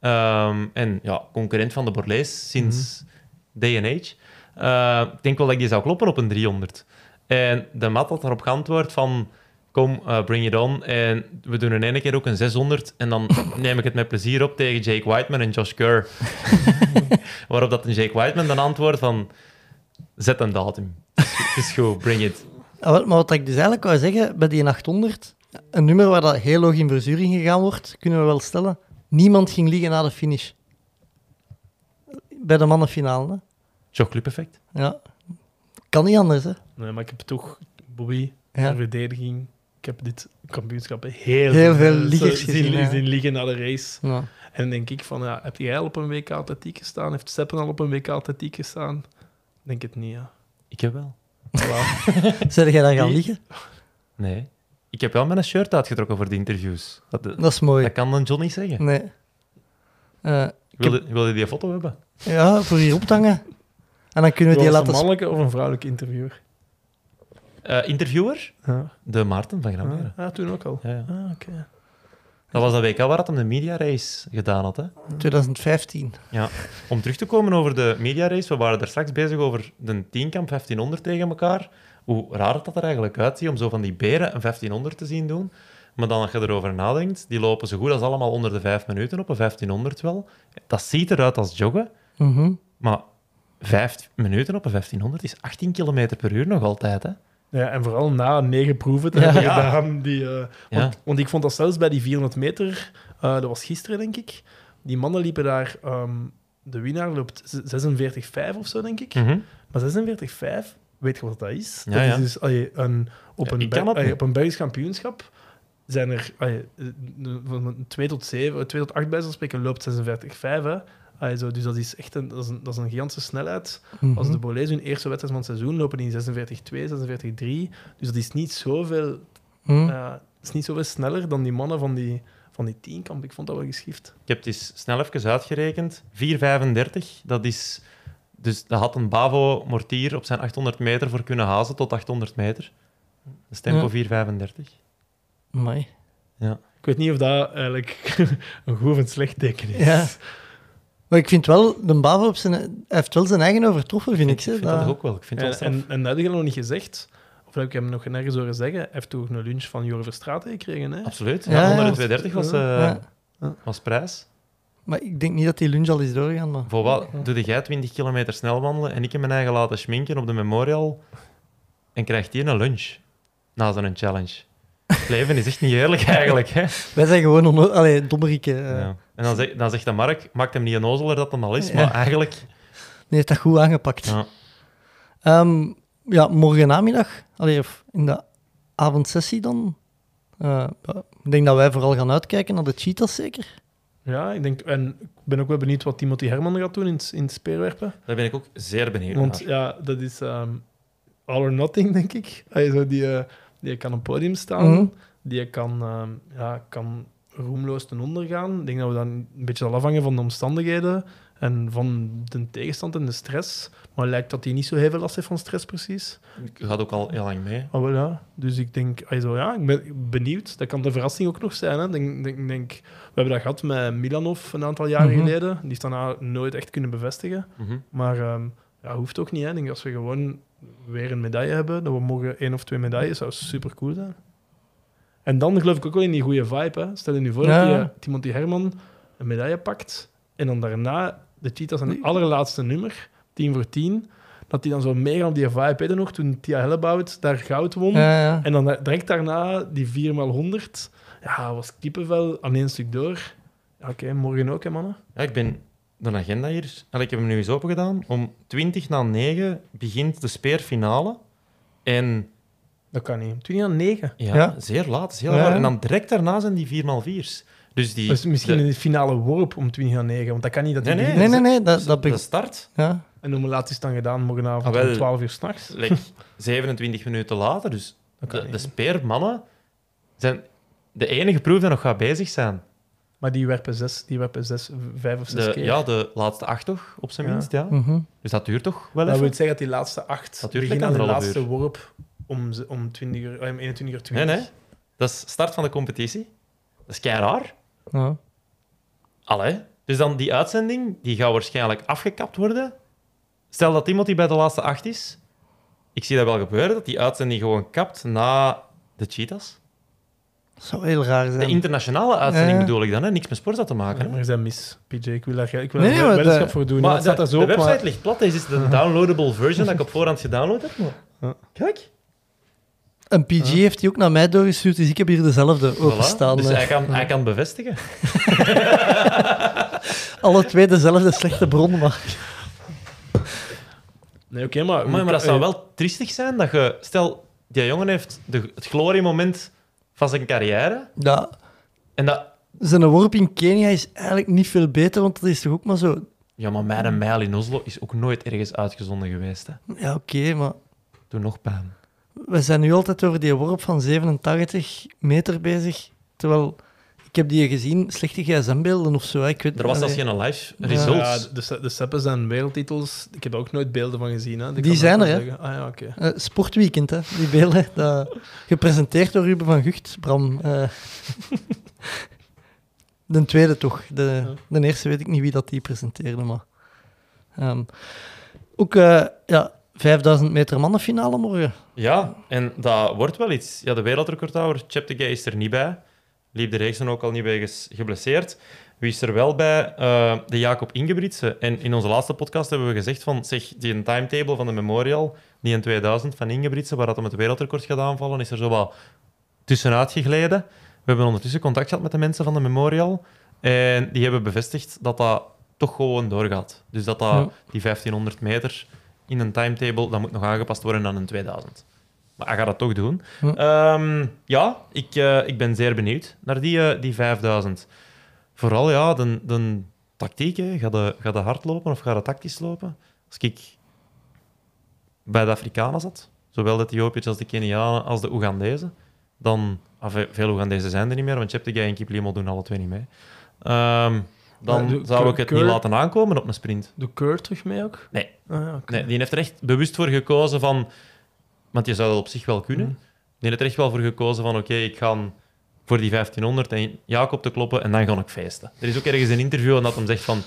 ehm, en ja, concurrent van de Borlees sinds day and age, eh, ik denk wel dat ik die zou kloppen op een 300. En de mat had daarop geantwoord van, kom, eh, bring it on. En we doen in ene keer ook een 600 en dan neem ik het met plezier op tegen Jake Whiteman en Josh Kerr. Waarop dat een Jake Whiteman dan antwoordt van, zet een datum. Het is goed, bring it. Maar wat ik dus eigenlijk wou zeggen, bij die 800, een nummer waar dat heel hoog in verzuring gegaan wordt, kunnen we wel stellen, niemand ging liggen na de finish. Bij de mannenfinale. Hè? Chocolip effect. Ja. Kan niet anders, hè. Nee, maar ik heb toch, Bobby, Ja. verdediging, ik heb dit kampioenschap heel, Heel veel liggers zien, gezien, ja. zien liggen na de race. Ja. En dan denk ik van, ja, heb jij al op een WK atletiek gestaan? Heeft Seppen al op een WK atletiek gestaan? Denk het niet, ja. Ik heb wel. Zeg jij daar gaan Die- liggen? Nee. Ik heb wel mijn shirt uitgetrokken voor de interviews. Dat, dat Dat is mooi. kan dan John niet zeggen. Nee. Eh, Wilde, wilde je die foto hebben? ja, voor hier op te hangen. En dan kunnen we die laten... een mannelijke of een vrouwelijke interviewer? Eh, interviewer? Ja. De Maarten van Gramere. Ah, toen ook al. Ja, ja. Ah, oké. Dat was dat WK waar hij de media race gedaan had. Hè? 2015. Ja. Om terug te komen over de media race, we waren er straks bezig over de tienkamp 1500 tegen elkaar. Hoe raar het dat er eigenlijk uitziet om zo van die beren een 1500 te zien doen. Maar dan als je erover nadenkt, die lopen zo goed als allemaal onder de vijf minuten op een 1500 wel. Dat ziet eruit als joggen, Mhm. maar vijf minuten op een 1500 is 18 km per uur nog altijd. Hè? Ja, en vooral na negen proeven te hebben gedaan. Die, Ja. want, want ik vond dat zelfs bij die 400 meter, eh, dat was gisteren denk ik, die mannen liepen daar, ehm, de winnaar loopt z- 46,5 of zo denk ik. Mhm. Maar 46,5, weet je wat dat is? Dat is dus allee, een, op, een allee, op een Belgisch kampioenschap zijn er allee, eh, van 2 tot 7, 2 tot 8 bij zo'n spreken loopt 46,5. Dus dat is echt een, dat is een, dat is een gigantische snelheid. Mhm. Als de Bolees hun eerste wedstrijd van het seizoen lopen in 46-2, 46-3. Dus dat is niet zoveel, dat is niet zoveel sneller dan die mannen van die, van die tienkamp. Ik vond dat wel geschift. Ik heb het eens snel even uitgerekend. 4,35, dat is... Dus dat had een Bavo-mortier op zijn 800 meter voor kunnen hazen tot 800 meter. Dat is tempo Ja. 4,35. Amai. Ik weet niet of dat eigenlijk een goed of een slecht teken is. Ja. Maar ik vind wel, de Bavo op zijn, hij heeft wel zijn eigen overtroffen, vind ik. Ik Ze. vind dat ook wel. Ik vind En, straf. en, en dat heb je nog niet gezegd, of heb ik hem nog nergens horen zeggen, hij heeft toch een lunch van Jorre Verstraeten gekregen. Hè? Absoluut. Ja, Ja, ja. onder de 230 was, eh, Ja. was prijs. Maar ik denk niet dat die lunch al is doorgegaan. Maar... Voor wat doe jij 20 kilometer snel wandelen en ik heb mijn eigen laten schminken op de Memorial en krijgt hij een lunch na zo'n challenge? Het leven is echt niet eerlijk eigenlijk. Hè? Wij zijn gewoon onno- Allee, dommerikken. eh. Ja. En dan, zeg, dan zegt de Mark, maakt hem niet een ozeler dat hem al is, Ja. maar eigenlijk... Die heeft dat goed aangepakt. Ja. Ehm, ja, morgen namiddag, allee, of in de avondsessie dan. eh, ja, ik denk dat wij vooral gaan uitkijken naar de cheetahs, zeker. Ja, ik denk, en ik ben ook wel benieuwd wat Timothy Herman gaat doen in, het- in het speerwerpen. Daar ben ik ook zeer benieuwd Want naar. ja, dat is ehm, all or nothing, denk ik. Hij zo die, eh, die kan op podium staan, Mhm. die kan, ehm, ja, kan roemloos ten onder gaan. Ik denk dat we dan een beetje zal afhangen van de omstandigheden en van de tegenstand en de stress. Maar het lijkt dat hij niet zo heel veel last heeft van stress, precies. Ik gaat ook al heel lang mee. Maar wel, ja. Dus ik denk, also, ja, ik ben benieuwd. Dat kan de verrassing ook nog zijn. Hè. Denk, denk, denk, we hebben dat gehad met Milanov een aantal jaren Mhm. geleden. Die is daarna nooit echt kunnen bevestigen. Mhm. Maar ehm, ja, hoeft ook niet. Hè. Ik denk als we gewoon weer een medaille hebben, dat we mogen één of twee medailles, zou super cool zijn. En dan geloof ik ook wel in die goede vibe. Hè. Stel je nu voor Ja. dat die, Timothy Herman een medaille pakt en dan daarna de Cheetahs zijn allerlaatste nummer, 10 voor 10, dat hij dan zo mega op die vibe nog, toen Tia Hellebout daar goud won. Ja, ja. En dan direct daarna die 4x100. Ja, was kippenvel aan één stuk door. Oké, morgen ook, hè, mannen. Ja, ik ben de agenda hier... Ik heb hem nu eens open gedaan. Om 20 na 9 begint de speerfinale. En Dat kan niet. 20 aan 9. ja, Ja. zeer laat. Is heel Ja. laat. En dan direct daarna zijn die 4x4's. Dus die... Dus misschien de, in de finale worp om 20 aan 9. Want dat kan niet dat die Nee, nee. Nee, nee, nee. Dat, dat de start, ja. En hoe laat is het dan gedaan? Morgenavond Ah, wel. om 12 uur s'nachts? like, 27 minuten later. Dus Dat de, de speermannen zijn de enige proef die nog gaat bezig zijn. Maar die werpen zes, die werpen zes, vijf of zes De, keer. ja, de laatste acht toch, op zijn Ja. minst. Ja. Mhm. Dus dat duurt toch wel dat even? wil zeggen dat die laatste acht Dat duurt beginnen aan de laatste worp om, ze- om, 20 uur, eh, om 21 uur 20. Nee, nee. Dat is start van de competitie. Dat is kei raar. Ja. Allee. Dus dan die uitzending, die gaat waarschijnlijk afgekapt worden. Stel dat iemand die bij de laatste acht is. Ik zie dat wel gebeuren, dat die uitzending gewoon kapt na de cheetahs. Dat zou heel raar De zijn. internationale uitzending Ja. bedoel ik dan, hè? niks met sport te maken. Hè? maar je bent mis, PJ. Ik wil daar, ik wil Nee, daar weddenschap de- voor doen. Maar staat de, zo de website maar- ligt plat. Deze is de downloadable version dat ik op voorhand gedownload heb. Maar... Ja. Kijk. Een PG heeft die ook naar mij doorgestuurd, dus ik heb hier dezelfde Voilà. openstaan. Dus eh. hij kan, hij kan bevestigen. Alle twee dezelfde slechte bron, maar... Nee, oké, maar... Maar, maar dat zou wel triestig zijn dat je... Stel, die jongen heeft de, het gloriemoment van zijn carrière. Ja, En dat... zijn worp in Kenia is eigenlijk niet veel beter, want dat is toch ook maar zo... Ja, maar mijn mijl in Oslo is ook nooit ergens uitgezonden geweest. Hè. Ja, oké, maar Doe nog pijn. We zijn nu altijd over die worp van 87 meter bezig, terwijl... Ik heb die gezien, slechte gsm-beelden of zo. Ik weet, Er was zelfs allee. geen live Ja. results. Ja, de, se- de seppen zijn wereldtitels. Ik heb er ook nooit beelden van gezien. Hè. Dat Die zijn er, hè? Ah ja, oké. Eh, sportweekend, hè, die beelden. Dat, gepresenteerd door Ruben van Gucht, Bram. eh. de tweede toch. De, de eerste weet ik niet wie dat die presenteerde, maar... ehm, ook eh, ja, 5000 meter mannenfinale morgen. Ja, en dat wordt wel iets. Ja, de wereldrecordhouder Cheptegei is er niet bij. Liep de reeks dan ook al niet wegens geblesseerd. Wie is er wel bij? Eh, de Jacob Ingebrigtsen. En in onze laatste podcast hebben we gezegd van, zeg, die timetable van de Memorial, die in 2000 van Ingebrigtsen, waar dat hem het wereldrecord gaat aanvallen, is er zo wat tussenuit gegleden. We hebben ondertussen contact gehad met de mensen van de Memorial. En die hebben bevestigd dat dat toch gewoon doorgaat. Dus dat, dat die 1500 meter in een timetable, dat moet nog aangepast worden aan een 2000. Maar hij gaat dat toch doen. Ja. Ehm, ja, ik, eh, ik ben zeer benieuwd naar die, eh, die 5000. Vooral ja, de, de tactiek. Hè. Ga, de, ga de hard lopen of ga de tactisch lopen? Als ik bij de Afrikanen zat, zowel de Ethiopiërs als de Kenianen als de Oegandezen, dan... ah, ve- veel Oegandezen zijn er niet meer, want Cheptegei en Kiplimo doen alle twee niet mee. Ehm, dan zou ik het niet laten aankomen op een sprint. Doe Keur terug mee ook? Nee. Ah, ja. Nee, die heeft er echt bewust voor gekozen van... Want je zou dat op zich wel kunnen. Mhm. Die heeft er echt wel voor gekozen van... Oké, ik ga voor die 1500 en Jacob te kloppen en dan ga ik feesten. Er is ook ergens een interview en dat hem zegt van...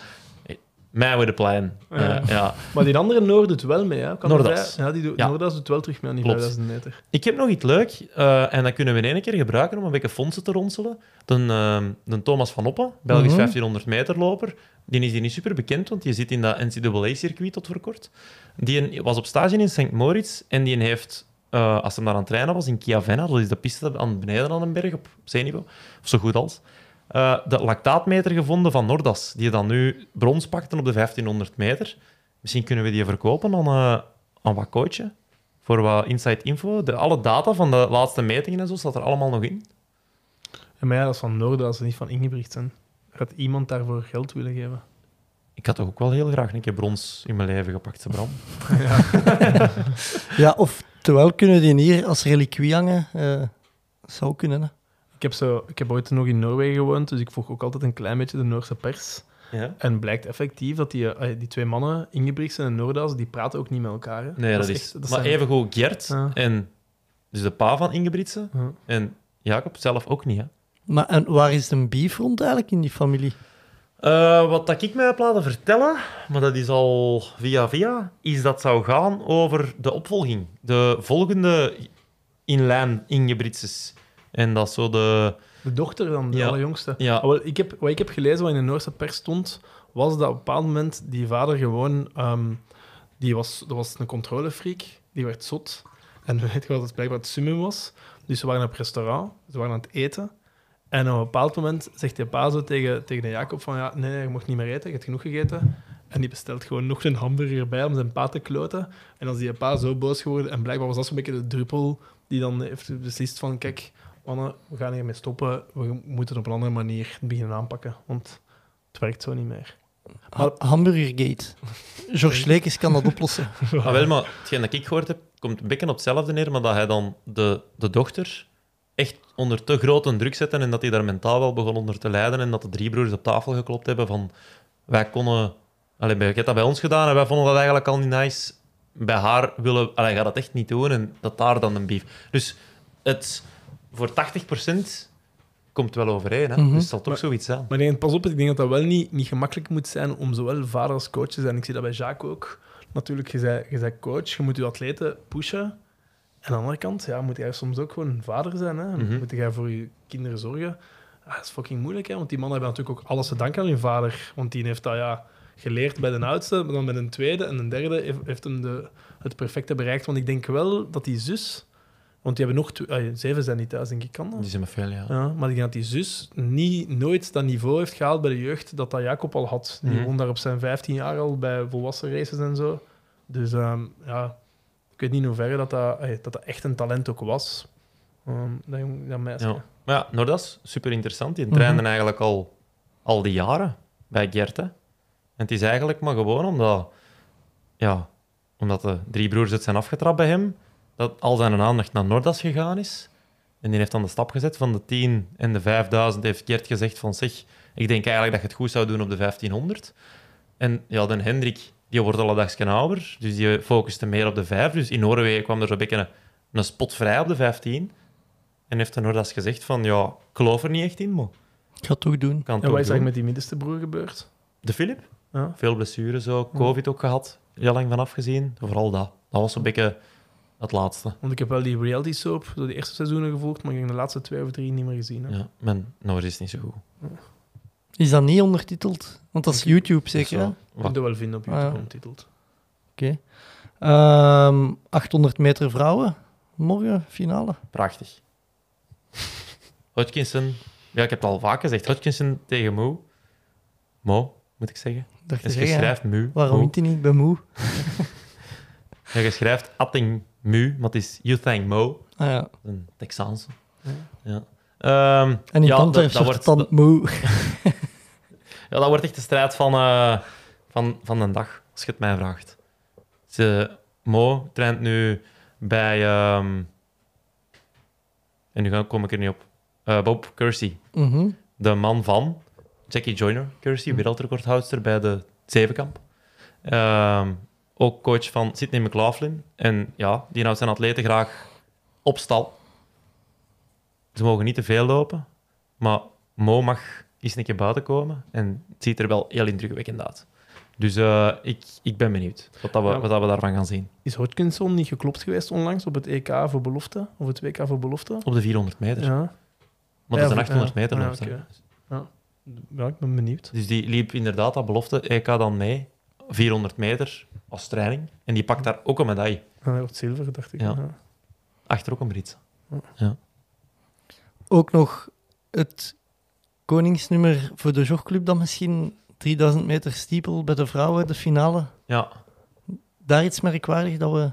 Mij with a plan. Ja. Ja. Maar die andere Noord doet wel mee, hè? Kan Noordas. vrij- Ja, die doet, Ja. Noordas doet wel terug mee aan die Klopt. 5000 meter. Ik heb nog iets leuk eh, en dat kunnen we in één keer gebruiken om een beetje fondsen te ronselen. De, eh, de Thomas van Oppen, Belgisch Mhm. 1500 meter loper, die is hier niet super bekend, want die zit in dat NCAA-circuit tot voor kort. Die was op stage in St. Moritz en die heeft, eh, als hij daar aan het trainen was in Chiavenna, dat is de piste aan beneden aan een berg op zeeniveau, of zo goed als, eh, de lactaatmeter gevonden van Nordas, die dan nu brons pakte op de 1500 meter. Misschien kunnen we die verkopen aan, eh aan wat coachen voor wat inside info. De, alle data van de laatste metingen en zo staat er allemaal nog in. Ja, maar ja, dat is van Noordas, niet van Ingebrigtsen. Gaat iemand daarvoor geld willen geven? Ik had toch ook wel heel graag een keer brons in mijn leven gepakt, ze Bram. Ja, of terwijl kunnen die hier als reliquie hangen. eh, zou kunnen, hè. Ik heb, zo, ik heb ooit nog in Noorwegen gewoond, dus ik volg ook altijd een klein beetje de Noorse pers. Ja? En blijkt effectief dat die, eh, die twee mannen, Ingebrigtsen en Noordas, die praten ook niet met elkaar. Hè? Nee, dat, is... echt- dat maar zijn- even goed Gert Ja. en... Dus de pa van Ingebrigtsen Ja. en Jacob zelf ook niet, hè. Maar en waar is de beef rond eigenlijk in die familie? Eh, wat dat ik mij heb laten vertellen, maar dat is al via via, is dat zou gaan over de opvolging. De volgende in lijn. En dat is zo de... De dochter dan, de Ja. allerjongste. Ja. Ah, wel, ik heb, wat ik heb gelezen wat in de Noorse pers stond, was dat op een bepaald moment die vader gewoon... ehm, die was, dat was een controlefreak, die werd zot. En weet je wat het blijkbaar het summum was? Dus ze waren op restaurant, ze waren aan het eten. En op een bepaald moment zegt die pa zo tegen, tegen de Jacob van ja, nee, je mag niet meer eten, je hebt genoeg gegeten. En die bestelt gewoon nog een hamburger bij om zijn pa te kloten. En dan is die pa zo boos geworden. En blijkbaar was dat zo'n beetje de druppel die dan heeft beslist van kijk, Anne, we gaan hiermee stoppen. We moeten het op een andere manier beginnen aanpakken. Want het werkt zo niet meer. Ha Hamburgergate. George Lekes kan dat oplossen. Ah, wel, maar hetgeen dat ik gehoord heb, komt een beetje op hetzelfde neer, maar dat hij dan de, de dochter echt onder te grote druk zetten en dat hij daar mentaal wel begon onder te lijden en dat de drie broers op tafel geklopt hebben van wij konden... Allee, bij- je hebt dat bij ons gedaan en wij vonden dat eigenlijk al niet nice. Bij haar willen... Allee, gaat dat echt niet doen en dat daar dan een beef. Dus het, voor 80% komt wel overeen. Hè? Mhm. Dus het zal toch Maar- zoiets zijn. Maar denk, pas op, ik denk dat dat wel niet, niet gemakkelijk moet zijn om zowel vader als coach te zijn. Ik zie dat bij Jacques ook. Natuurlijk, je bent, je bent coach, je moet je atleten pushen. En aan de andere kant ja, moet jij soms ook gewoon vader zijn. Hè? Mhm. Moet jij voor je kinderen zorgen. Ah, dat is fucking moeilijk, hè? want die mannen hebben natuurlijk ook alles te danken aan hun vader. Want die heeft dat ja, geleerd bij de oudste, maar dan bij een tweede en een derde heeft, heeft hem de, het perfecte bereikt. Want ik denk wel dat die zus, want die hebben nog twee, ah, zeven zijn niet thuis, denk ik, kan dat? Die zijn met veel, ja. Ja, maar ik denk dat die zus niet, nooit dat niveau heeft gehaald bij de jeugd dat dat Jacob al had. Die Mhm. won daar op zijn 15 jaar al bij volwassen races en zo. Dus ehm, ja, ik weet niet in hoeverre dat dat, dat, dat echt een talent ook was. Ehm dat, jong- dat meisje. Ja. Maar ja, Nordas, super interessant. Die Mhm. trainde eigenlijk al, al die jaren bij Gert. Hè? En het is eigenlijk maar gewoon omdat, ja, omdat de drie broers het zijn afgetrapt bij hem, dat al zijn aandacht naar Nordas gegaan is. En die heeft dan de stap gezet van de 10 en de 5000. Heeft Gert gezegd van zeg, ik denk eigenlijk dat je het goed zou doen op de 1500. En ja, dan Hendrik, die wordt al een dagje ouder, dus die focuste meer op de 5. Dus in Noorwegen kwam er zo'n beetje een, een spot vrij op de 15. En heeft de Nordas gezegd van, ja, ik geloof er niet echt in, maar Ik ga het toch doen. ik kan het En wat is er met die middenste broer gebeurd? De Philip? Ja. Veel blessures, zo. Covid ook gehad. Heel lang vanaf gezien. Vooral dat. Dat was een beetje het laatste. Want ik heb wel die reality soap, door die eerste seizoenen gevolgd, maar ik heb de laatste twee of drie niet meer gezien. Hè. Ja, mijn Noors is niet zo goed. Is dat niet ondertiteld? Want dat is YouTube zeker, wat- kunt dat wel vinden op Ah, YouTube ja. ondertiteld. Oké. Ehm, 800 meter vrouwen. Morgen, finale. Prachtig. Hodgkinson. Ja, ik heb het al vaak gezegd. Hodgkinson tegen Moe. Mo, moet ik zeggen. Dacht je Dus je zeggen, hè? schrijft Mu. Waarom Moe. wint hij niet? Ik ben moe. Ja, je schrijft Atting Mu, maar het is You Thank Mo. Ah, ja. Een Texaanse. Ja. Ehm, En in ja, Tante dat, wordt, tand moe. ja, dat wordt echt de strijd van, eh, van, van de dag, als je het mij vraagt. Ze, Mo traint nu bij... ehm, en nu kom ik er niet op. Eh, Bob Kersey, Mhm. de man van Jackie Joyner Kersey, wereldrecordhoudster bij de Zevenkamp. Ehm, ook coach van Sidney McLaughlin. En ja, die houdt zijn atleten graag op stal. Ze mogen niet te veel lopen, maar Mo mag eens een keer buiten komen. En het ziet er wel heel indrukwekkend uit. Dus eh, ik, ik ben benieuwd wat, dat we, Ja. wat dat we daarvan gaan zien. Is Hodgkinson niet geklopt geweest onlangs op het EK voor belofte? Of het WK voor belofte? Op de 400 meter. Ja. Maar dat Ja, is een voor- 800 ja. meter oké. ja, ik ben benieuwd. Dus die liep inderdaad dat belofte EK dan mee. 400 meter als training. En die pakt daar ook een medaille. Ja, hij wordt zilver, dacht ik. Ja. Ja. Achter ook een Britse. Ook nog het koningsnummer voor de jogclub dan misschien 3000 meter stiepel bij de vrouwen, de finale. Ja, Daar iets merkwaardig dat we...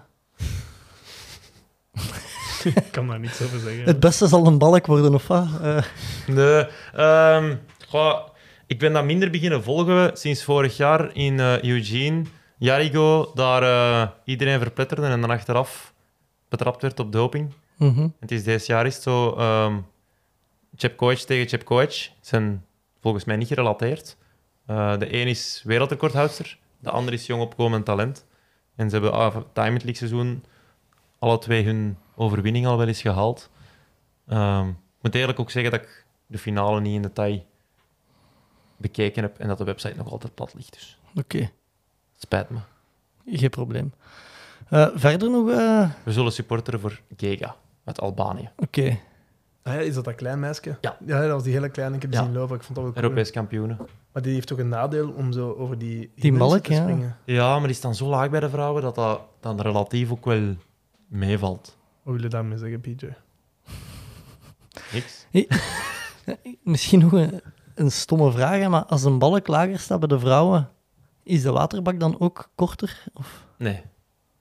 Ik kan daar niets over zeggen. Het beste zal een balk worden, of wat? Eh, Nee, ehm, goh, ik ben dat minder beginnen volgen sinds vorig jaar in eh, Eugene. Jarigo, daar eh, iedereen verpletterde en dan achteraf betrapt werd op doping. mhm. Het is deze jaar is zo ehm Chepkoech tegen Chepkoech. Zijn volgens mij niet gerelateerd. Eh, de een is wereldrecordhoudster, de ander is jong opkomend talent. En ze hebben ah, Time League seizoen alle twee hun overwinning al wel eens gehaald. Ehm, ik moet eerlijk ook zeggen dat ik de finale niet in detail bekeken heb en dat de website nog altijd plat ligt. Dus Oké, spijt me. geen probleem. Eh, verder nog... eh, We zullen supporteren voor Gega uit Albanië. Oké, Ah ja, is dat dat klein meisje? Ja. Ja, dat was die hele kleine. Ik heb die Ja. zien lopen. Ik vond dat wel cool. Europees kampioenen. Maar die heeft toch een nadeel om zo over die... Die te ja. springen. Ja, maar die staan zo laag bij de vrouwen dat dat dan relatief ook wel meevalt. Wat wil je daarmee zeggen, PJ? Niks. misschien nog een, een stomme vraag, hè, maar als een balk lager staat bij de vrouwen, is de waterbak dan ook korter? Of... Nee.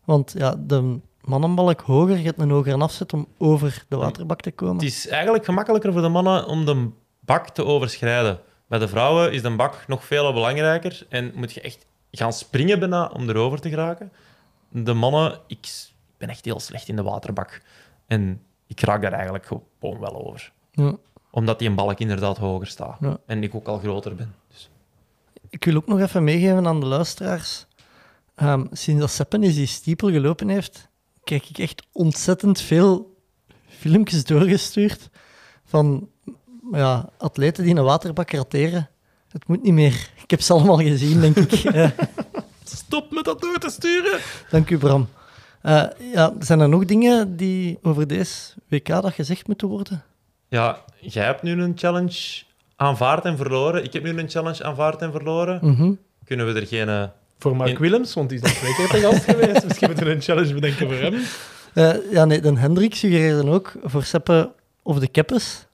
Want ja, de mannenbalk hoger, je hebt een hogere afzet om over de waterbak te komen. Het is eigenlijk gemakkelijker voor de mannen om de bak te overschrijden. Bij de vrouwen is de bak nog veel belangrijker en moet je echt gaan springen bijna om erover te geraken. De mannen, ik ben echt heel slecht in de waterbak. En ik raak daar eigenlijk gewoon wel over. Ja. Omdat die een balk inderdaad hoger staat. Ja. En ik ook al groter ben. Ik wil ook nog even meegeven aan de luisteraars. Ehm, sinds dat Seppen is die stiepel gelopen heeft, krijg ik echt ontzettend veel filmpjes doorgestuurd van ja, atleten die een waterbak rateren. Het moet niet meer. Ik heb ze allemaal gezien, denk ik. Stop met dat door te sturen! dank u, Bram. Eh, ja, zijn er nog dingen die over deze WK dat gezegd moeten worden? Ja, jij hebt nu een challenge aanvaard en verloren. Ik heb nu een challenge aanvaard en verloren. Mhm. Kunnen we er geen... eh, Voor Mark In- Willems, want die is nog twee keer te gast geweest. Misschien moeten we een challenge bedenken voor hem. Eh, ja, nee, de Hendrik suggereerde ook voor Seppen of de Keppes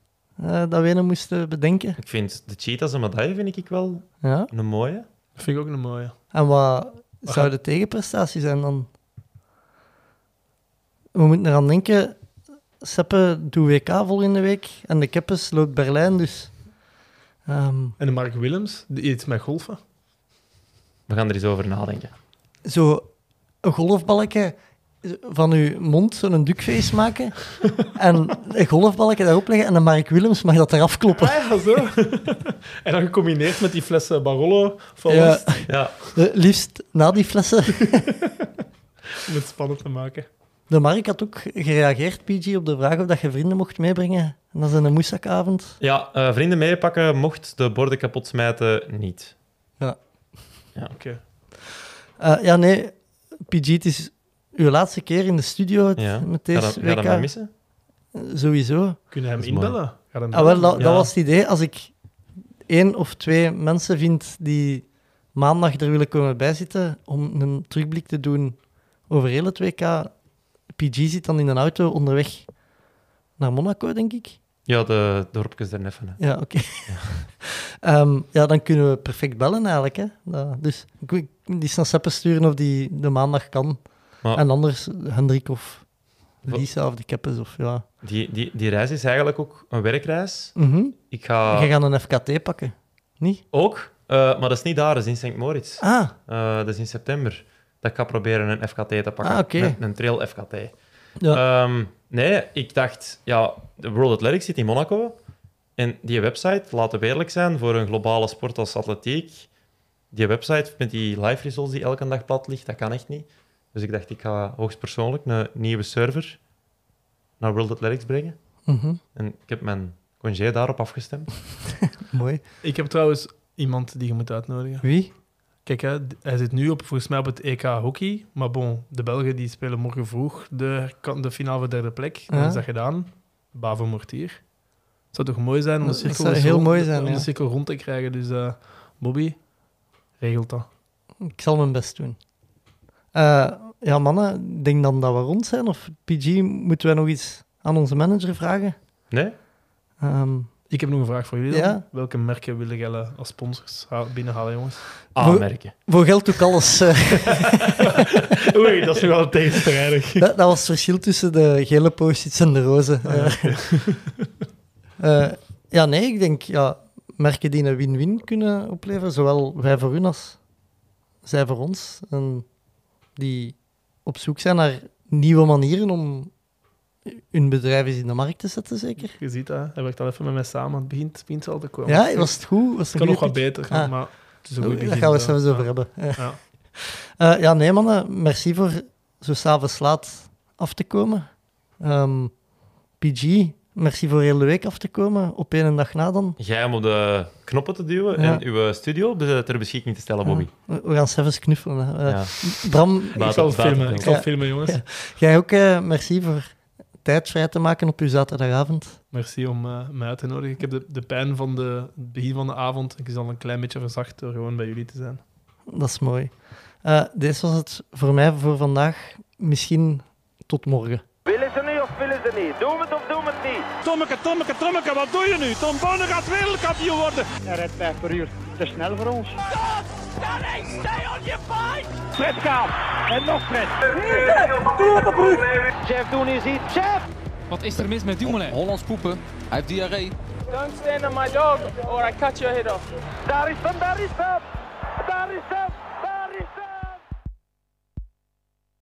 eh, dat we een moesten bedenken. Ik vind de cheetahs en medaille vind ik wel Ja. een mooie. Dat vind ik ook een mooie. En wat zou de tegenprestatie zijn dan? We moeten eraan denken, Seppe doet WK volgende week en de Keppes loopt Berlijn, dus... ehm, En de Mark Willems, die iets met golfen. We gaan er eens over nadenken. zo een golfbalkje van uw mond, zo'n duckface maken en een golfbalkje daarop leggen en de Mark Willems mag dat eraf kloppen. Ah ja, zo. en dan gecombineerd met die flessen Barolo van Ja, Eh, liefst na die flessen. om het spannend te maken. De Mark had ook gereageerd, PG, op de vraag of dat je vrienden mocht meebrengen. En dat is een moesakavond. ja eh, vrienden meepakken mocht de borden kapot smijten niet. Oké. Eh, ja, nee, PG, het is uw laatste keer in de studio het- Ja. met Ga deze ga dat WK. maar missen? Eh, Sowieso. Kunnen we hem inbellen? Ga hem Ah, wel, dat, Ja. dat was het idee. Als ik één of twee mensen vind die maandag er willen komen bijzitten om een terugblik te doen over heel het WK. PG zit dan in een auto onderweg naar Monaco, denk ik. Ja, de dorpjes neffen. Ja, oké. Ehm, ja, dan kunnen we perfect bellen eigenlijk. Hè. Dus ik wil die Seppe sturen of die de maandag kan. Maar- En anders Hendrik of Wat- Lisa of de Keppes of ja. Die, die, die reis is eigenlijk ook een werkreis. Mhm. Ik ga Je gaat een FKT pakken, niet? ook, eh, maar dat is niet daar, dat is in St. Moritz. Ah, Eh, dat is in september. Dat ik ga proberen een FKT te pakken. Ah. Een, een trail FKT. ja. Ehm, nee, ik dacht, ja, de World Athletics zit in Monaco. En die website, laten we eerlijk zijn, voor een globale sport als atletiek, die website met die live results die elke dag plat ligt, dat kan echt niet. Dus ik dacht, ik ga hoogstpersoonlijk een nieuwe server naar World Athletics brengen. Mhm. En ik heb mijn congé daarop afgestemd. Mooi. Ik heb trouwens iemand die je moet uitnodigen. Wie? Kijk, hè, hij zit nu op, volgens mij op het EK hockey. Maar bon, de Belgen die spelen morgen vroeg de, de finale voor derde plek. Dan Ja. is dat gedaan. Bavo Mortier. Het zou toch mooi zijn om de cirkel, zou eens heel rond, mooi zijn, om ja. de cirkel rond te krijgen. Dus eh, Bobby, regelt dat. Ik zal mijn best doen. Eh, ja, mannen, denk dan dat we rond zijn. Of PG, moeten wij nog iets aan onze manager vragen? Nee? Ehm, Ik heb nog een vraag voor jullie. dan. Ja? Welke merken willen jullie als sponsors ha- binnenhalen, jongens? Aanmerken. voor geld doe ik alles. eh. Oei, dat is nu wel tegenstrijdig. dat, dat was het verschil tussen de gele post-its en de roze. Eh, eh, ja, nee, ik denk ja, merken die een win-win kunnen opleveren. Zowel wij voor hun als zij voor ons. En die op zoek zijn naar nieuwe manieren om hun bedrijf eens in de markt te zetten, zeker. Je ziet dat, hij werkt al even met mij samen. Het begint, het begint al te komen. Ja, was het goed? Was het kan nog wat beter, Ah. maar het is een goed Daar begin. gaan we het ja. zelfs over Ja. hebben. Eh, Ja. ja, nee, mannen. Merci voor zo s'avonds laat af te komen. Ehm, PG, merci voor heel de week af te komen. Op één dag na dan. Jij om op de knoppen te duwen Ja. en uw studio be- ter beschikking te stellen, Bobby. We we gaan zelfs knuffelen. Eh, Ja. Bram, Ik zal filmen, ik zal filmen, jongens. Ja. jij ook eh, merci voor tijd vrij te maken op uw zaterdagavond. Merci om eh, mij uit te nodigen. Ik heb de, de pijn van de, het begin van de avond. Ik is al een klein beetje verzacht door gewoon bij jullie te zijn. Dat is mooi. Eh deze was het voor mij voor vandaag. Misschien tot morgen. Willen ze niet of willen ze niet? Doen we het of doen we het niet? Tommeke, Tommeke, Tommeke, wat doe je nu? Tom Bonne gaat wereldkampioen worden. Hij rijdt 5 per uur. Te snel voor ons. Fred Kaap. En nog Fred. Jeff Doen is hier. Jeff! Wat is er mis met Dumoulin? Hollands poepen. Hij heeft diarree. Don't stand on my dog or I cut your head off. Daar is hem, daar is hem. Daar is hem.